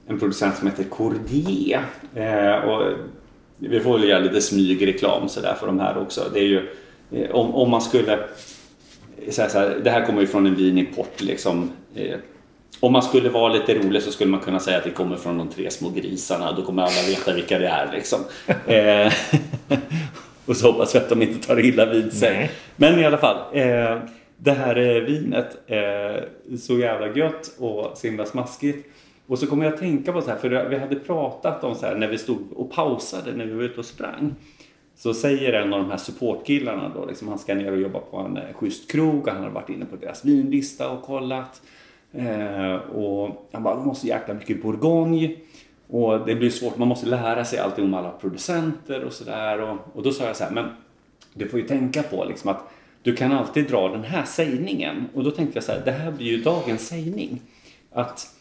S1: en producent som heter Cordier. Eh, och vi får väl göra lite smygreklam så där för de här också. Det är ju, eh, om, om man skulle säga så här, det här kommer ju från en vinimport liksom. Eh, om man skulle vara lite rolig så skulle man kunna säga att det kommer från de tre små grisarna. Då kommer alla veta vilka det är liksom. Och så hoppas vi att de inte tar illa vid sig.
S2: Nej.
S1: Men i alla fall. Eh, det här eh, vinet eh, så jävla gött och så himla smaskigt. Och så kommer jag att tänka på så här, för vi hade pratat om så här när vi stod och pausade när vi var ute och sprang. Så säger en av de här supportkillarna då, liksom, han ska ner och jobba på en eh, schysst krog och han har varit inne på deras vinlista och kollat. Eh, och han bara, de måste jäkla mycket Bourgogne. Och det blir svårt, man måste lära sig allting om alla producenter och sådär. Och, och då sa jag så här, men du får ju tänka på liksom att du kan alltid dra den här sägningen. Och då tänkte jag så här, det här blir ju dagens sägning. Att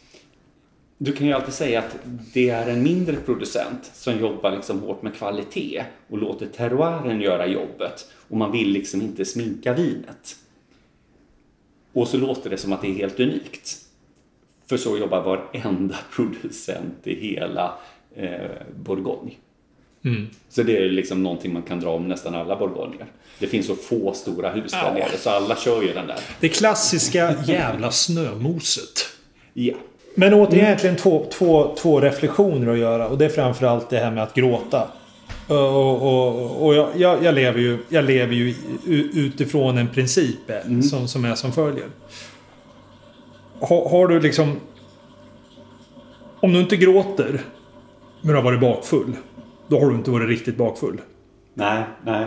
S1: du kan ju alltid säga att det är en mindre producent som jobbar liksom hårt med kvalitet och låter terroiren göra jobbet och man vill liksom inte sminka vinet. Och så låter det som att det är helt unikt. För så jobbar varenda producent i hela eh, Bourgogne.
S2: Mm.
S1: Så det är liksom någonting man kan dra om nästan alla bourgogner. Det finns så få stora hus där
S2: Ja.
S1: nere så alla kör ju den där.
S2: Det klassiska jävla snömoset.
S1: Ja.
S2: Men återigen egentligen två, två, två reflektioner att göra. Och det är framförallt det här med att gråta. Och, och, och jag, jag, jag lever ju, jag lever ju utifrån en princip eh, som, som är som följer. Har, har du liksom... Om du inte gråter men du har varit bakfull. Då har du inte varit riktigt bakfull.
S1: Nej, nej.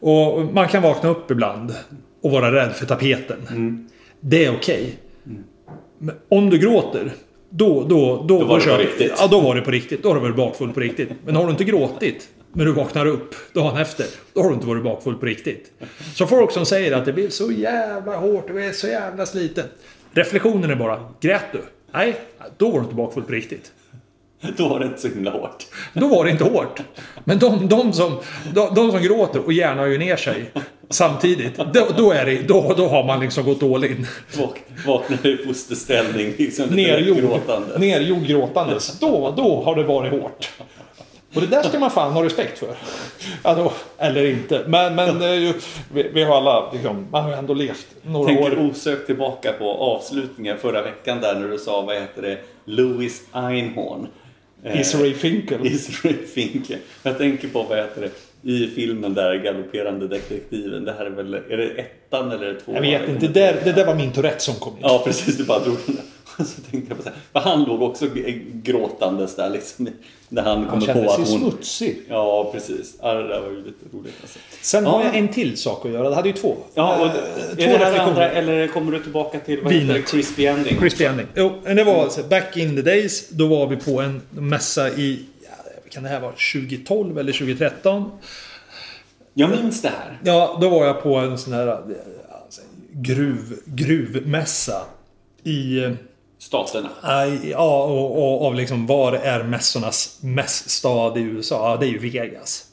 S2: Och man kan vakna upp ibland och vara rädd för tapeten. Det är okej. Men om du gråter, då, då, då,
S1: var det på riktigt.
S2: Ja, då var det på riktigt. Då har du varit bakfull på riktigt. Men har du inte gråtit när du vaknar upp dagen efter, då har du inte varit bakfull på riktigt. Så folk som säger att det blir så jävla hårt, du är så jävla sliten. Reflektionen är bara, grät du? Nej, då var du inte bakfull på riktigt.
S1: Då var det inte så himla hårt.
S2: Då var det inte hårt. Men de, de, som, de, de som gråter och gärna ju ner sig samtidigt. Då, då, är det, då, då har man liksom gått all in.
S1: Vak, vaknade i fosterställning, liksom lite
S2: Nergjord,
S1: gråtande.
S2: nergjord gråtandes. Då, då har det varit hårt. Och det där ska man fan ha respekt för. Då, eller inte. Men, men ju, vi, vi har alla, liksom, man har ju ändå levt några
S1: Tänker
S2: år.
S1: osökt tillbaka på avslutningen förra veckan där när du sa, vad heter det, Louis Einhorn. Eh,
S2: Israel Finkel.
S1: Israel Finkel. Jag tänker på, vad heter det, i filmen där, Galopperande detektiven. Det här är väl, är det ettan eller är det tvåan?
S2: Jag vet inte, det där, det där var min Tourette som kom in.
S1: Ja, precis. Du bara drog den där. Så tänkte jag på så här, för han låg också gråtandes där liksom. När han
S2: Han
S1: kommer på
S2: sig
S1: att hon...
S2: smutsig.
S1: Ja, precis. Ja, det där var ju lite roligt alltså.
S2: Sen
S1: Ja.
S2: har jag en till sak att göra. Det hade ju två.
S1: Ja, och
S2: Eh,
S1: är
S2: två
S1: det här andra, eller kommer du tillbaka till vad heter det, crispy ending?
S2: Crispy ending. Jo, det var alltså back in the days. Då var vi på en mässa i... Ja, kan det här vara 2012 eller 2013?
S1: Jag minns det här.
S2: Ja, då var jag på en sån här eh, alltså, gruv, gruvmässa. I...
S1: Staterna.
S2: Ja, och, och av liksom var är mässornas mässstad i USA? Ja, det är ju Vegas.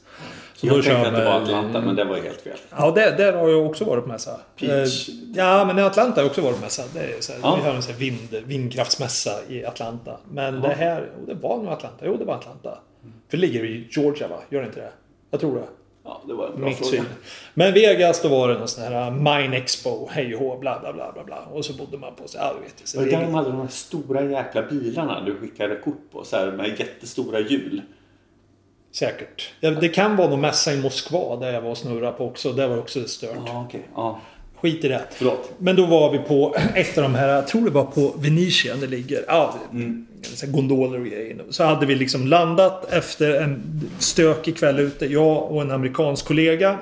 S2: Så
S1: Jag
S2: då
S1: tänkte att det var Atlanta, men det var helt fel.
S2: Ja, där, där har jag också varit på mässa.
S1: Peach.
S2: Eh, Ja, men i Atlanta har jag också varit på mässa. Det är så här,
S1: Ja.
S2: Vi har en sån här vind, vindkraftsmässa i Atlanta. Men det här, det var nog Atlanta. Jo, det var Atlanta. För det ligger i Georgia, va? Gör det inte det? Jag tror det.
S1: Ja, det var en bra fråga.
S2: syn. Men Vegas, då var det någon sån här Mine Expo, hej och hå, bla bla bla bla bla. Och så bodde man på sig, ja du vet så
S1: Var det där de hade de här stora jäkla bilarna du skickade kort på? Så här med jättestora hjul.
S2: Säkert. Det kan vara någon mässa i Moskva där jag var och snurrade på också. Där var också stört.
S1: Ja, okej. Ja,
S2: Skit i det.
S1: förlåt.
S2: Men då var vi på ett av de här, jag tror det var på Venetian det ligger. Ja,
S1: Mm.
S2: gondoler och grejer. Så hade vi liksom landat efter en stökig kväll ute, jag och en amerikansk kollega.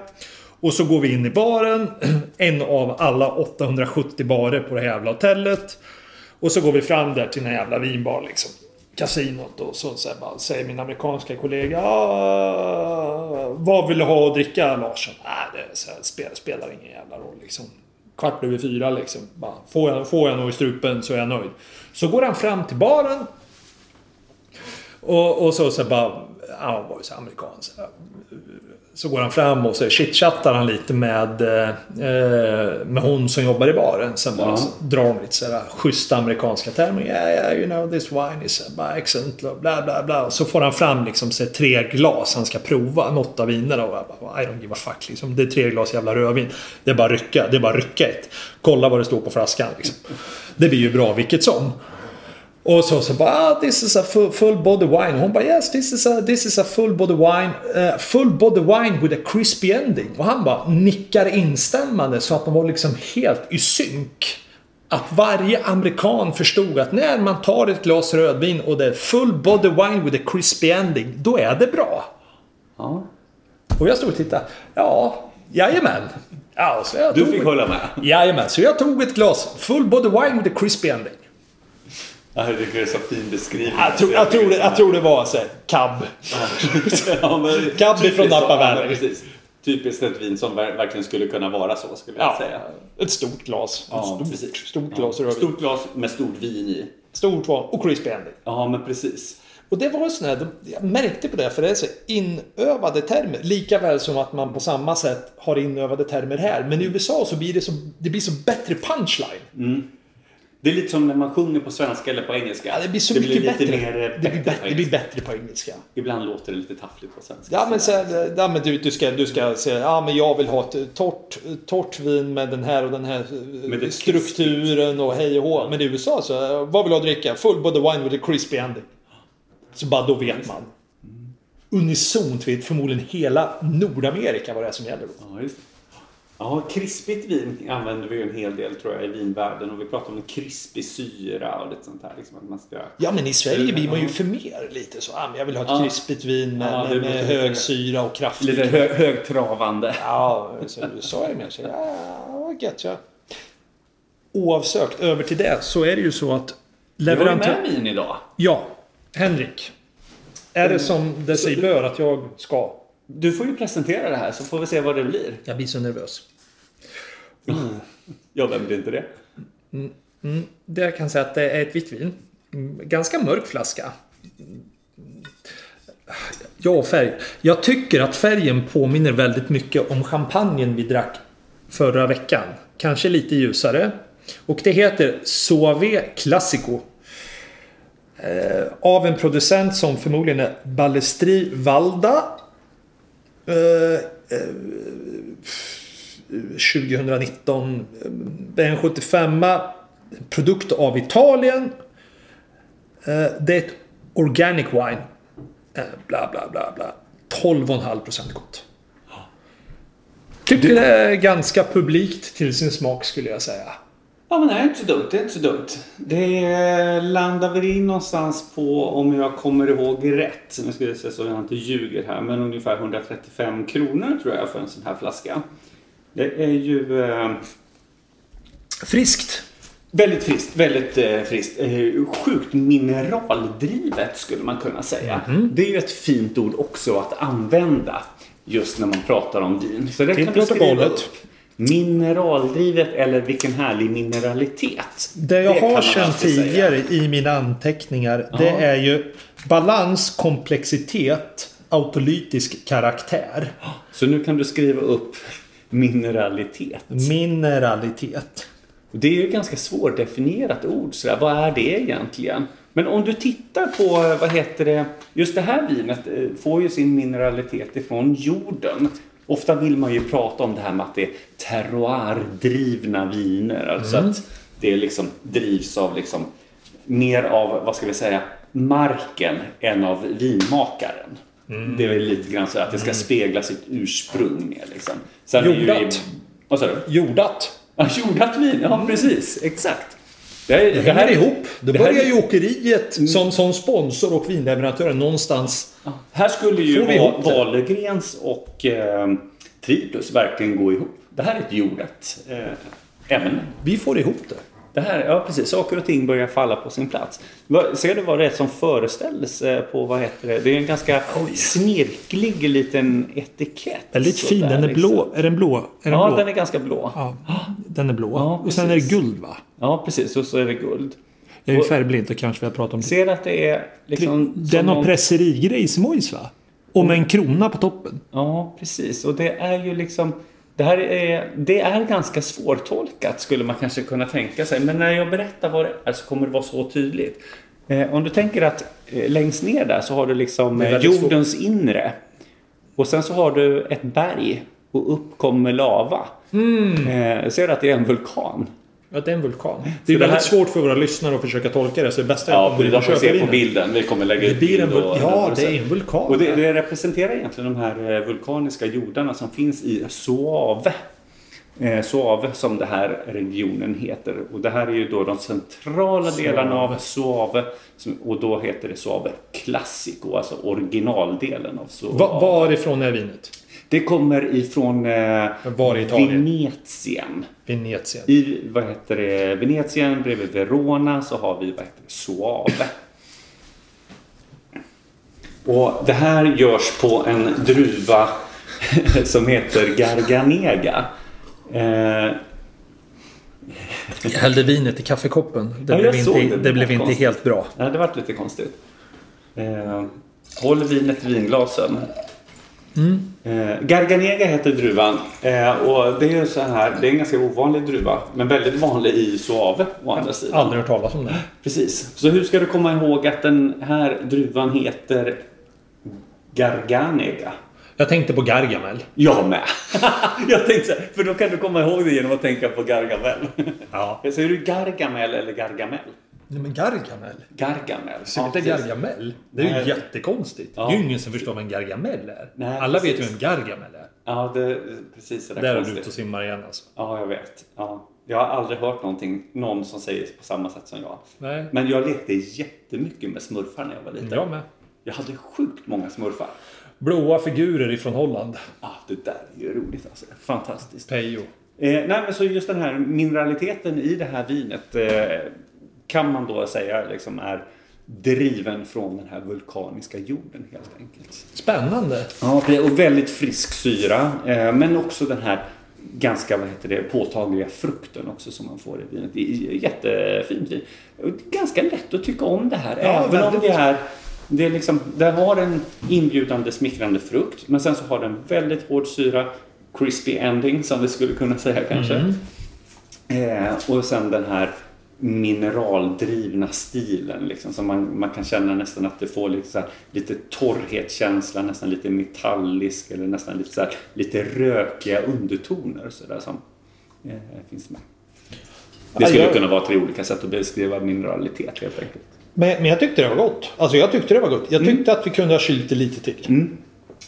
S2: Och så går vi in i baren, en av alla 870 barer på det här jävla hotellet. Och så går vi fram där till den här jävla vinbar liksom. Kasinot och så, så bara, säger min amerikanska kollega ah, Vad vill du ha att dricka Larsson? Nej, det så här, spelar, spelar ingen jävla roll liksom. Kvart över fyra liksom. Bara, får, jag, får jag något i strupen så är jag nöjd. Så går han fram till baren. Och, och så, så bara, han var ju så amerikan. Så, här, så går han fram och så chitchattar han lite med, eh, med hon som jobbar i baren. Sen bara
S1: Ja.
S2: så drar de lite sådär schyssta amerikanska termer. Yeah, yeah, you know this wine is excellent. Bla, bla, bla. Så får han fram liksom så tre glas han ska prova. Något av vinerna. Och jag bara, I don't give a fuck. Liksom. Det är tre glas jävla rödvin. Det är bara rycka. Det är bara rycka ett. Kolla vad det står på flaskan. Liksom. Det blir ju bra vilket som. Och så, så bara, ah, this is a full, full body wine. Hon bara, yes, this is a, this is a full body wine. eh, full body wine with a crispy ending. Och han bara nickar instämmande så att de var liksom helt i synk. Att varje amerikan förstod att när man tar ett glas rödvin och det är full body wine with a crispy ending, då är det bra.
S1: Ja.
S2: Och jag stod och tittade. Ja, jajamän. Ja, så jag
S1: Du fick hålla med.
S2: Jajamän, så jag tog ett glas full body wine with a crispy ending.
S1: Jag tycker det är så fin beskrivning.
S2: Jag tror, jag tror, det, jag tror det var så här, cab.
S1: ja,
S2: Cab ifrån Napa Valley.
S1: Typiskt ett vin som ver- verkligen skulle kunna vara så, skulle jag
S2: Ja,
S1: säga.
S2: ett stort glas.
S1: Ja,
S2: stort,
S1: precis.
S2: stort
S1: Ja,
S2: glas rödvin.
S1: Stort glas med stort vin i.
S2: Stort var och crispy ending.
S1: Ja, men precis.
S2: Och det var sån här, jag märkte på det, för det är så inövade termer. Lika väl som att man på samma sätt har inövade termer här. Men i USA så blir det så, det blir så bättre punchline.
S1: Det är lite som när man sjunger på svenska eller på engelska.
S2: Ja, det blir så
S1: det
S2: mycket
S1: blir lite
S2: bättre.
S1: Mer, eh,
S2: det, blir
S1: bättre
S2: bättre, det blir bättre på engelska.
S1: Ibland låter det lite taffligt på svenska.
S2: Ja men, så här, ja, men du, du, ska, du ska säga ja men jag vill ha ett torrt, torrt vin med den här och den här eh, strukturen och hej och hå. Men i USA så, eh, vad vill du dricka? Full body wine with a crispy ending. Så bara då vet man. Unisont vet förmodligen hela Nordamerika vad det är som gäller då.
S1: Ja. Ja, krispigt vin använder vi ju en hel del tror jag i vinvärlden och vi pratar om krispig syra och lite sånt här. Liksom, att man ska...
S2: Ja men i Sverige blir man ju för mer lite så. Ah, jag vill ha ett
S1: Ja.
S2: krispigt vin med,
S1: Ja, det
S2: med, med hög syra och kraftigt.
S1: Lite hö högtravande.
S2: Ja, så USA är mer så. Ja, gött ja. Oavsökt över till det så är det ju så att
S1: Vi har ju
S2: leverantör...
S1: med vin idag.
S2: Ja, Henrik. Är det som det sig bör att jag ska?
S1: Du får ju presentera det här så får vi se vad det blir.
S2: Jag blir så nervös.
S1: Ja, vem blir inte det?
S2: Mm, mm det jag kan säga att det är ett vitt vin. Mm, ganska mörk flaska. Ja, färg. Jag tycker att färgen påminner väldigt mycket om champagnen vi drack förra veckan. Kanske lite ljusare. Och det heter Sauvé Classico. Eh, av en producent som förmodligen är Ballestri Valda. Eh, eh, 2019. Det är en 75 Produkt av Italien. Eh, Det är ett organic wine. Eh, Bla bla bla bla. 12,5% gott. Tycker det är ganska publikt till sin smak skulle jag säga.
S1: Ja, men det är inte så dumt. Det är inte så dumt. Det landar väl in någonstans på, om jag kommer ihåg rätt, nu ska jag säga så jag inte ljuger här, men ungefär 135 kronor tror jag för en sån här flaska. Det är ju eh,
S2: Friskt.
S1: väldigt friskt, väldigt eh, friskt. Eh, sjukt mineraldrivet skulle man kunna säga. Det är ju ett fint ord också att använda just när man pratar om vin. Så det
S2: Till
S1: kan du skriva upp. Mineraldrivet eller vilken härlig mineralitet.
S2: Det jag
S1: kan
S2: har känt tidigare i mina anteckningar det
S1: Ja.
S2: är ju balans, komplexitet, autolytisk karaktär.
S1: Så nu kan du skriva upp mineralitet.
S2: Mineralitet.
S1: Det är ju ett ganska svårdefinierat ord. Sådär. Vad är det egentligen? Men om du tittar på, vad heter det, just det här vinet eh, får ju sin mineralitet ifrån jorden. Ofta vill man ju prata om det här med att det är terroir-drivna viner. Alltså att det liksom drivs av liksom mer av, vad ska vi säga, marken än av vinmakaren. Det är väl lite grann så att det ska spegla sitt ursprung mer liksom. Sen
S2: Jordat.
S1: Vad sa du?
S2: Jordat.
S1: Ja, jordat vin. Ja, precis. Exakt. Det, här-
S2: Det hänger
S1: här-
S2: ihop. Då
S1: det här-
S2: börjar ju åkeriet som, som sponsor och vinleverantören någonstans.
S1: Ja, Här skulle ju? Wahlgrens och eh, Triplus verkligen gå ihop. Det här är ett jordat eh, ämne.
S2: Vi får ihop det.
S1: Det här, ja precis, saker och ting börjar falla på sin plats. Ser du vad det är som föreställdes eh, på, vad heter det? Det är en ganska snirklig liten etikett.
S2: Väldigt fin.
S1: sådär,
S2: Den är
S1: liksom.
S2: blå. Är den blå? Är den
S1: Ja,
S2: blå?
S1: den är ganska blå.
S2: Ja, den är blå.
S1: Ja,
S2: och sen är det guld va?
S1: Ja, precis. Och så är det guld.
S2: Jag är ju
S1: Och-
S2: färgblind, det kanske vi har pratat om.
S1: Ser att det är liksom...
S2: Den har
S1: någon-
S2: presserigrejsmojs va? Och med en krona på toppen.
S1: Ja, precis. Och det är ju liksom... Det här är, det är ganska svårtolkat skulle man kanske kunna tänka sig. Men när jag berättar vad det är så kommer det vara så tydligt. Eh, om du tänker att eh, längst ner där så har du liksom eh, jordens inre. Och sen så har du ett berg och upp kommer lava. Eh, ser du att det är en vulkan?
S2: Ja, det är en vulkan. Det är väldigt
S1: här-
S2: svårt för våra lyssnare att försöka tolka det. Så det bästa är
S1: Ja,
S2: att de
S1: får se på bilden. Vi kommer lägga
S2: Det
S1: ut bild
S2: vul-
S1: och-
S2: ja,
S1: och
S2: det är en vulkan.
S1: Och det, det representerar egentligen de här eh, vulkaniska jordarna som finns i Suave. Eh, Suave som det här regionen heter. Och det här är ju då de centrala delarna av Suave. Som, och då heter det Suave Classico, alltså originaldelen av Suave.
S2: Va, varifrån är vinet?
S1: Det kommer ifrån eh,
S2: Var i Italien?
S1: Venetien.
S2: Venetien.
S1: I vad heter det, Venetien bredvid Verona så har vi vad heter det, Soave. Och det här görs på en druva som heter Garganega. Eh,
S2: Jag hällde vinet i kaffekoppen. Det
S1: Ja,
S2: blev, inte,
S1: det.
S2: det blev
S1: var
S2: inte helt bra.
S1: ja, det vart lite konstigt. Eh, håll vinet i vinglasen. Eh, Garganega heter druvan. Eh, och det är så här, det är en ganska ovanlig druva. Men väldigt vanlig i Soave å andra sidan.
S2: Aldrig hört talas om det.
S1: Precis. Så hur ska du komma ihåg att den här druvan heter Garganega?
S2: Jag tänkte på Gargamel.
S1: Jag med. jag tänkte för då kan du komma ihåg det genom att tänka på Gargamel.
S2: Ja.
S1: Säger du Gargamel eller Gargamel?
S2: Nej men Gargamel?
S1: Gargamel.
S2: Så inte
S1: precis.
S2: Gargamel? Det är ju
S1: Nej.
S2: jättekonstigt.
S1: Ja.
S2: Det är ju ingen som förstår vad en Gargamel är.
S1: Nej,
S2: Alla vet ju
S1: precis.
S2: vem Gargamel är.
S1: Ja, det, precis. Det
S2: Där
S1: där
S2: är du ute och simmar igen alltså.
S1: Ja, jag vet. Ja. Jag har aldrig hört någonting, någon som säger på samma sätt som jag.
S2: Nej.
S1: Men jag lekte jättemycket med smurfar när jag var liten.
S2: Jag med.
S1: Jag hade sjukt många smurfar.
S2: Blåa figurer ifrån Holland.
S1: Ah, det där är ju roligt alltså. Fantastiskt.
S2: Pejo.
S1: Eh, nej, men så just den här mineraliteten i det här vinet eh, kan man då säga liksom är driven från den här vulkaniska jorden helt enkelt.
S2: Spännande.
S1: Ja, och väldigt frisk syra. Eh, men också den här ganska vad heter det, påtagliga frukten också som man får i vinet. Det är jättefint vin. Ganska lätt att tycka om det här.
S2: Ja,
S1: även om det är det, är liksom, det har en inbjudande smickrande frukt men sen så har den väldigt hård syra. Crispy ending som vi skulle kunna säga kanske. Eh, och sen den här mineraldrivna stilen liksom, som man, man kan känna nästan att det får lite, så här, lite torrhetskänsla, nästan lite metallisk eller nästan lite, så här, lite rökiga undertoner så där, som eh, finns med. Det skulle kunna vara tre olika sätt att beskriva mineralitet helt enkelt.
S2: Men, men jag tyckte det var gott. Alltså jag tyckte det var gott. Jag tyckte att vi kunde ha kylt det lite till.
S1: Mm.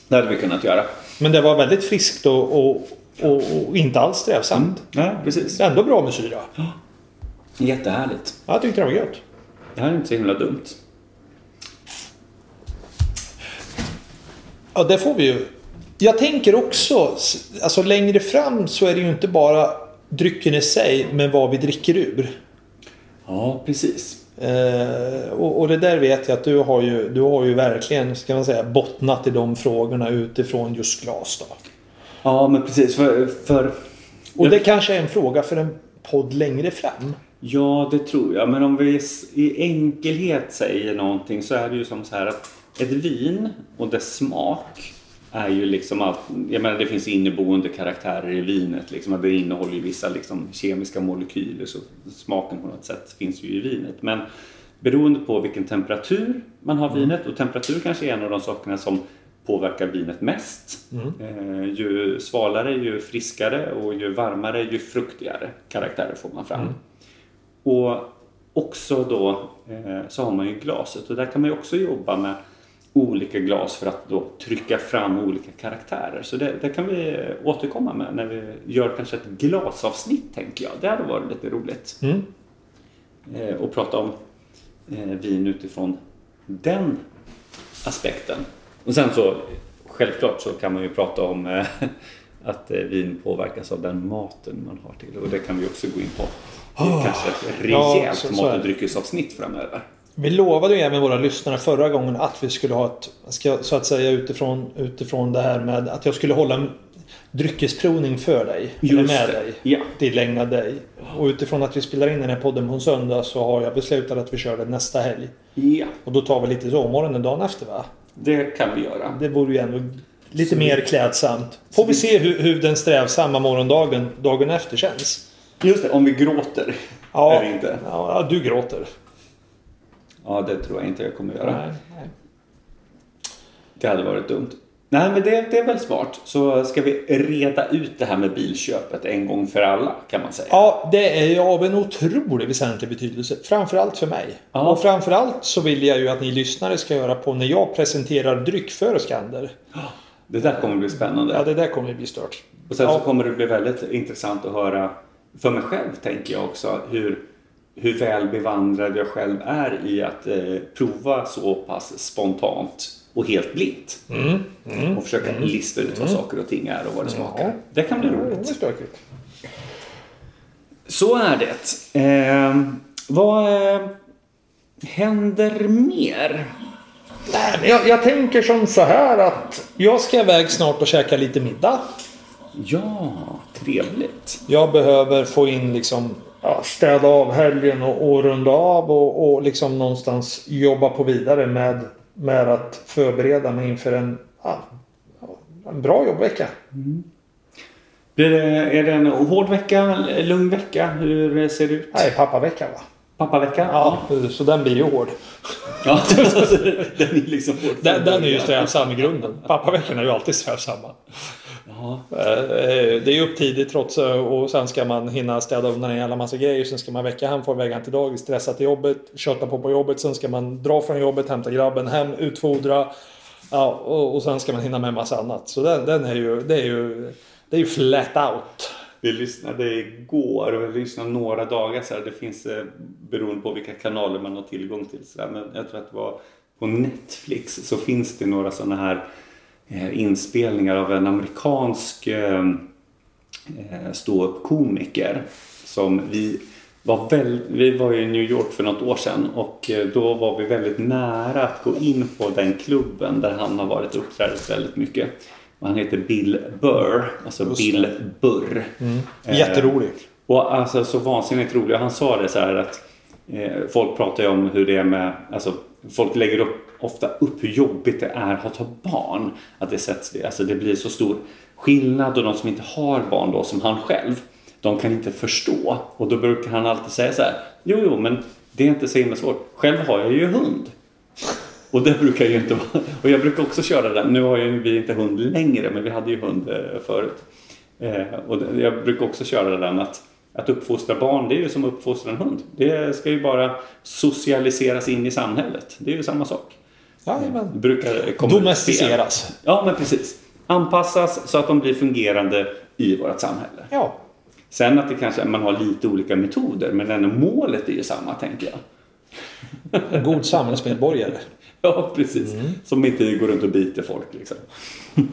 S1: Det hade vi kunnat göra.
S2: Men det var väldigt friskt och, och, och, och inte alls strävsamt.
S1: Ja, precis.
S2: Ändå bra med syra.
S1: Jättehärligt.
S2: Ja, Jag tyckte det var gött.
S1: Det här är inte så himla dumt.
S2: Ja, det får vi ju. Jag tänker också, alltså längre fram så är det ju inte bara drycken i sig, men vad vi dricker ur.
S1: Ja, precis.
S2: Eh, och, och det där vet jag att du har ju, du har ju verkligen, ska man säga, bottnat i de frågorna utifrån just glas då.
S1: Ja, men precis. För, för
S2: Och det kanske är en fråga för en podd längre fram.
S1: Ja, det tror jag. Men om vi i enkelhet säger någonting så är det ju som så här att ett vin och dess smak är ju liksom allt. Jag menar det finns inneboende karaktärer i vinet. Liksom, det innehåller ju vissa liksom, kemiska molekyler så smaken på något sätt finns ju i vinet. Men beroende på vilken temperatur man har vinet och temperatur kanske är en av de sakerna som påverkar vinet mest. Eh, ju svalare, ju friskare och ju varmare, ju fruktigare karaktärer får man fram. Och också då eh, så har man ju glaset och där kan man ju också jobba med olika glas för att då trycka fram olika karaktärer. Så det, det kan vi återkomma med när vi gör kanske ett glasavsnitt tänker jag. Det hade varit lite roligt.
S2: Mm.
S1: Eh, och prata om eh, vin utifrån den aspekten. Och sen så självklart så kan man ju prata om eh, att eh, vin påverkas av den maten man har till och det kan vi också gå in på. Är kanske ett
S2: Ja,
S1: rejält
S2: så- så
S1: mat och dryckesavsnitt framöver.
S2: Vi lovade ju även våra lyssnare förra gången att vi skulle ha ett, så att säga utifrån, utifrån det här med att jag skulle hålla en dryckesprovning för dig. eller
S1: Just
S2: med
S1: det.
S2: dig.
S1: Ja.
S2: Tillägnad dig. Och utifrån att vi spelar in den här podden på en söndag så har jag beslutat att vi kör den nästa helg.
S1: Ja,
S2: Och då tar vi lite sovmorgonen dagen efter va?
S1: det kan vi göra.
S2: Det vore ju ändå lite mer klädsamt. Får vi se hur, hur den strävsamma morgondagen dagen efter känns.
S1: Just det, om vi gråter.
S2: Ja,
S1: Eller inte.
S2: ja du gråter.
S1: Ja, det tror jag inte jag kommer göra.
S2: Nej, nej.
S1: Det hade varit dumt. Nej, men det, det är väl smart. Så ska vi reda ut det här med bilköpet en gång för alla, kan man säga.
S2: Ja, det är ju av en otrolig väsentlig betydelse. Framförallt för mig.
S1: Ja.
S2: Och framförallt så vill jag ju att ni lyssnare ska göra på när jag presenterar dryck för Skander.
S1: Det där kommer bli spännande.
S2: Ja, det där kommer bli stört.
S1: Och sen
S2: Ja.
S1: så kommer det bli väldigt intressant att höra, för mig själv tänker jag också, hur, hur väl bevandrad jag själv är i att eh, prova så pass spontant och helt blint. Och försöka lista ut vad saker och ting är och vad det smakar. Det kan bli roligt. Så är det. Eh, vad eh, händer mer?
S2: Nej, men jag, jag tänker som så här att jag ska iväg snart och käka lite middag.
S1: Ja, trevligt.
S2: Jag behöver få in liksom ja, städa av helgen och, och runda av och, och liksom någonstans jobba på vidare med, med att förbereda mig inför en, ja, en bra jobbvecka.
S1: Blir det, är det en hård vecka, lugn vecka? Hur ser det ut?
S2: Nej, pappavecka va?
S1: Pappavecka?
S2: Ja, så den blir ju hård.
S1: ja. den är liksom hård.
S2: Den, den är ju strävsam i grunden. Pappaveckan är ju alltid strävsamma.
S1: Ja.
S2: Eh, Det är ju upp tidigt trots och sen ska man hinna städa undan en jävla massa grejer. Sen ska man väcka hem, få iväg han till dagis, stressa till jobbet, köta på på jobbet. Sen ska man dra från jobbet, hämta grabben hem, utfodra. Ja, och, och sen ska man hinna med en massa annat. Så den, den är ju, det är ju, det är ju flat out.
S1: Vi lyssnade igår och vi lyssnade några dagar så här. Det finns eh, beroende på vilka kanaler man har tillgång till. Så här. Men jag tror att det var på Netflix så finns det några sådana här eh, inspelningar av en amerikansk eh, eh, ståuppkomiker som vi var väl, vi var i New York för något år sedan och eh, då var vi väldigt nära att gå in på den klubben där han har varit uppträdet väldigt mycket. Och han heter Bill Burr, alltså
S2: Just
S1: Bill Burr. Eh,
S2: Jätterolig.
S1: och alltså så vansinnigt rolig. Han sa det så här att eh, folk pratar ju om hur det är med, alltså folk lägger upp, ofta upp hur jobbigt det är att ha barn. Att det sätts, alltså det blir så stor skillnad och de som inte har barn då som han själv, de kan inte förstå. Och då brukar han alltid säga så här, jo jo men det är inte så himla svårt. Själv har jag ju hund. Och det brukar ju inte vara... Och jag brukar också köra den. Nu har ju vi inte hund längre, men vi hade ju hund eh, förut. Eh, och jag brukar också köra den att, att uppfostra barn, det är ju som att uppfostra en hund. Det ska ju bara socialiseras in i samhället. Det är ju samma sak.
S2: Jajamän.
S1: Brukar komma
S2: Domesticeras.
S1: Ja, men precis. Anpassas så att de blir fungerande i vårt samhälle.
S2: Ja.
S1: Sen att det kanske, man har lite olika metoder, men ändå målet är ju samma, tänker jag.
S2: En god samhällsmedborgare.
S1: Ja, precis. Som inte går runt och biter folk liksom.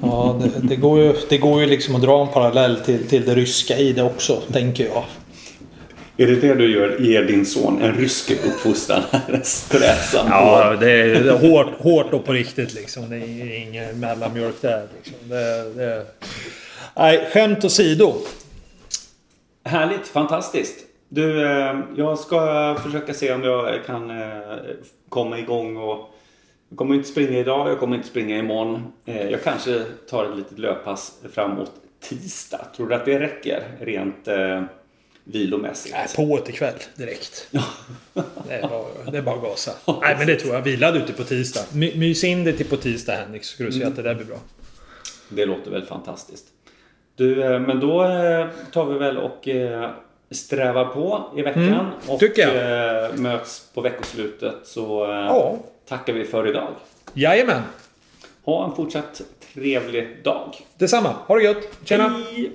S2: Ja, det, det, går ju, det går ju liksom att dra en parallell till, till det ryska i det också, tänker jag.
S1: Är det det du gör, ger din son en rysk uppfostran? Strävsam.
S2: Ja, det är, det är hårt, hårt och på riktigt liksom. Det är ingen mellanmjölk där. Liksom. Det, det... Nej, skämt åsido.
S1: Härligt, fantastiskt. Du, eh, jag ska försöka se om jag kan eh, komma igång och jag kommer inte springa idag, jag kommer inte springa imorgon. Eh, Jag kanske tar ett litet löppass framåt tisdag. Tror du att det räcker rent eh, vilomässigt?
S2: Nej, på ikväll direkt. Det är bara, det är bara att gasa. Nej, men det tror jag. Vilade ute på tisdag. My, mys in det till på tisdag Henrik, så ska du se att det där blir bra.
S1: Det låter väl fantastiskt. Du, eh, men då eh, tar vi väl och strävar på i veckan
S2: Mm,
S1: och
S2: jag.
S1: möts på veckoslutet så
S2: Ja.
S1: Tackar vi för idag.
S2: Jajamän.
S1: Ha en fortsatt trevlig dag.
S2: Detsamma. Ha det gött. Tjena.
S1: Hej!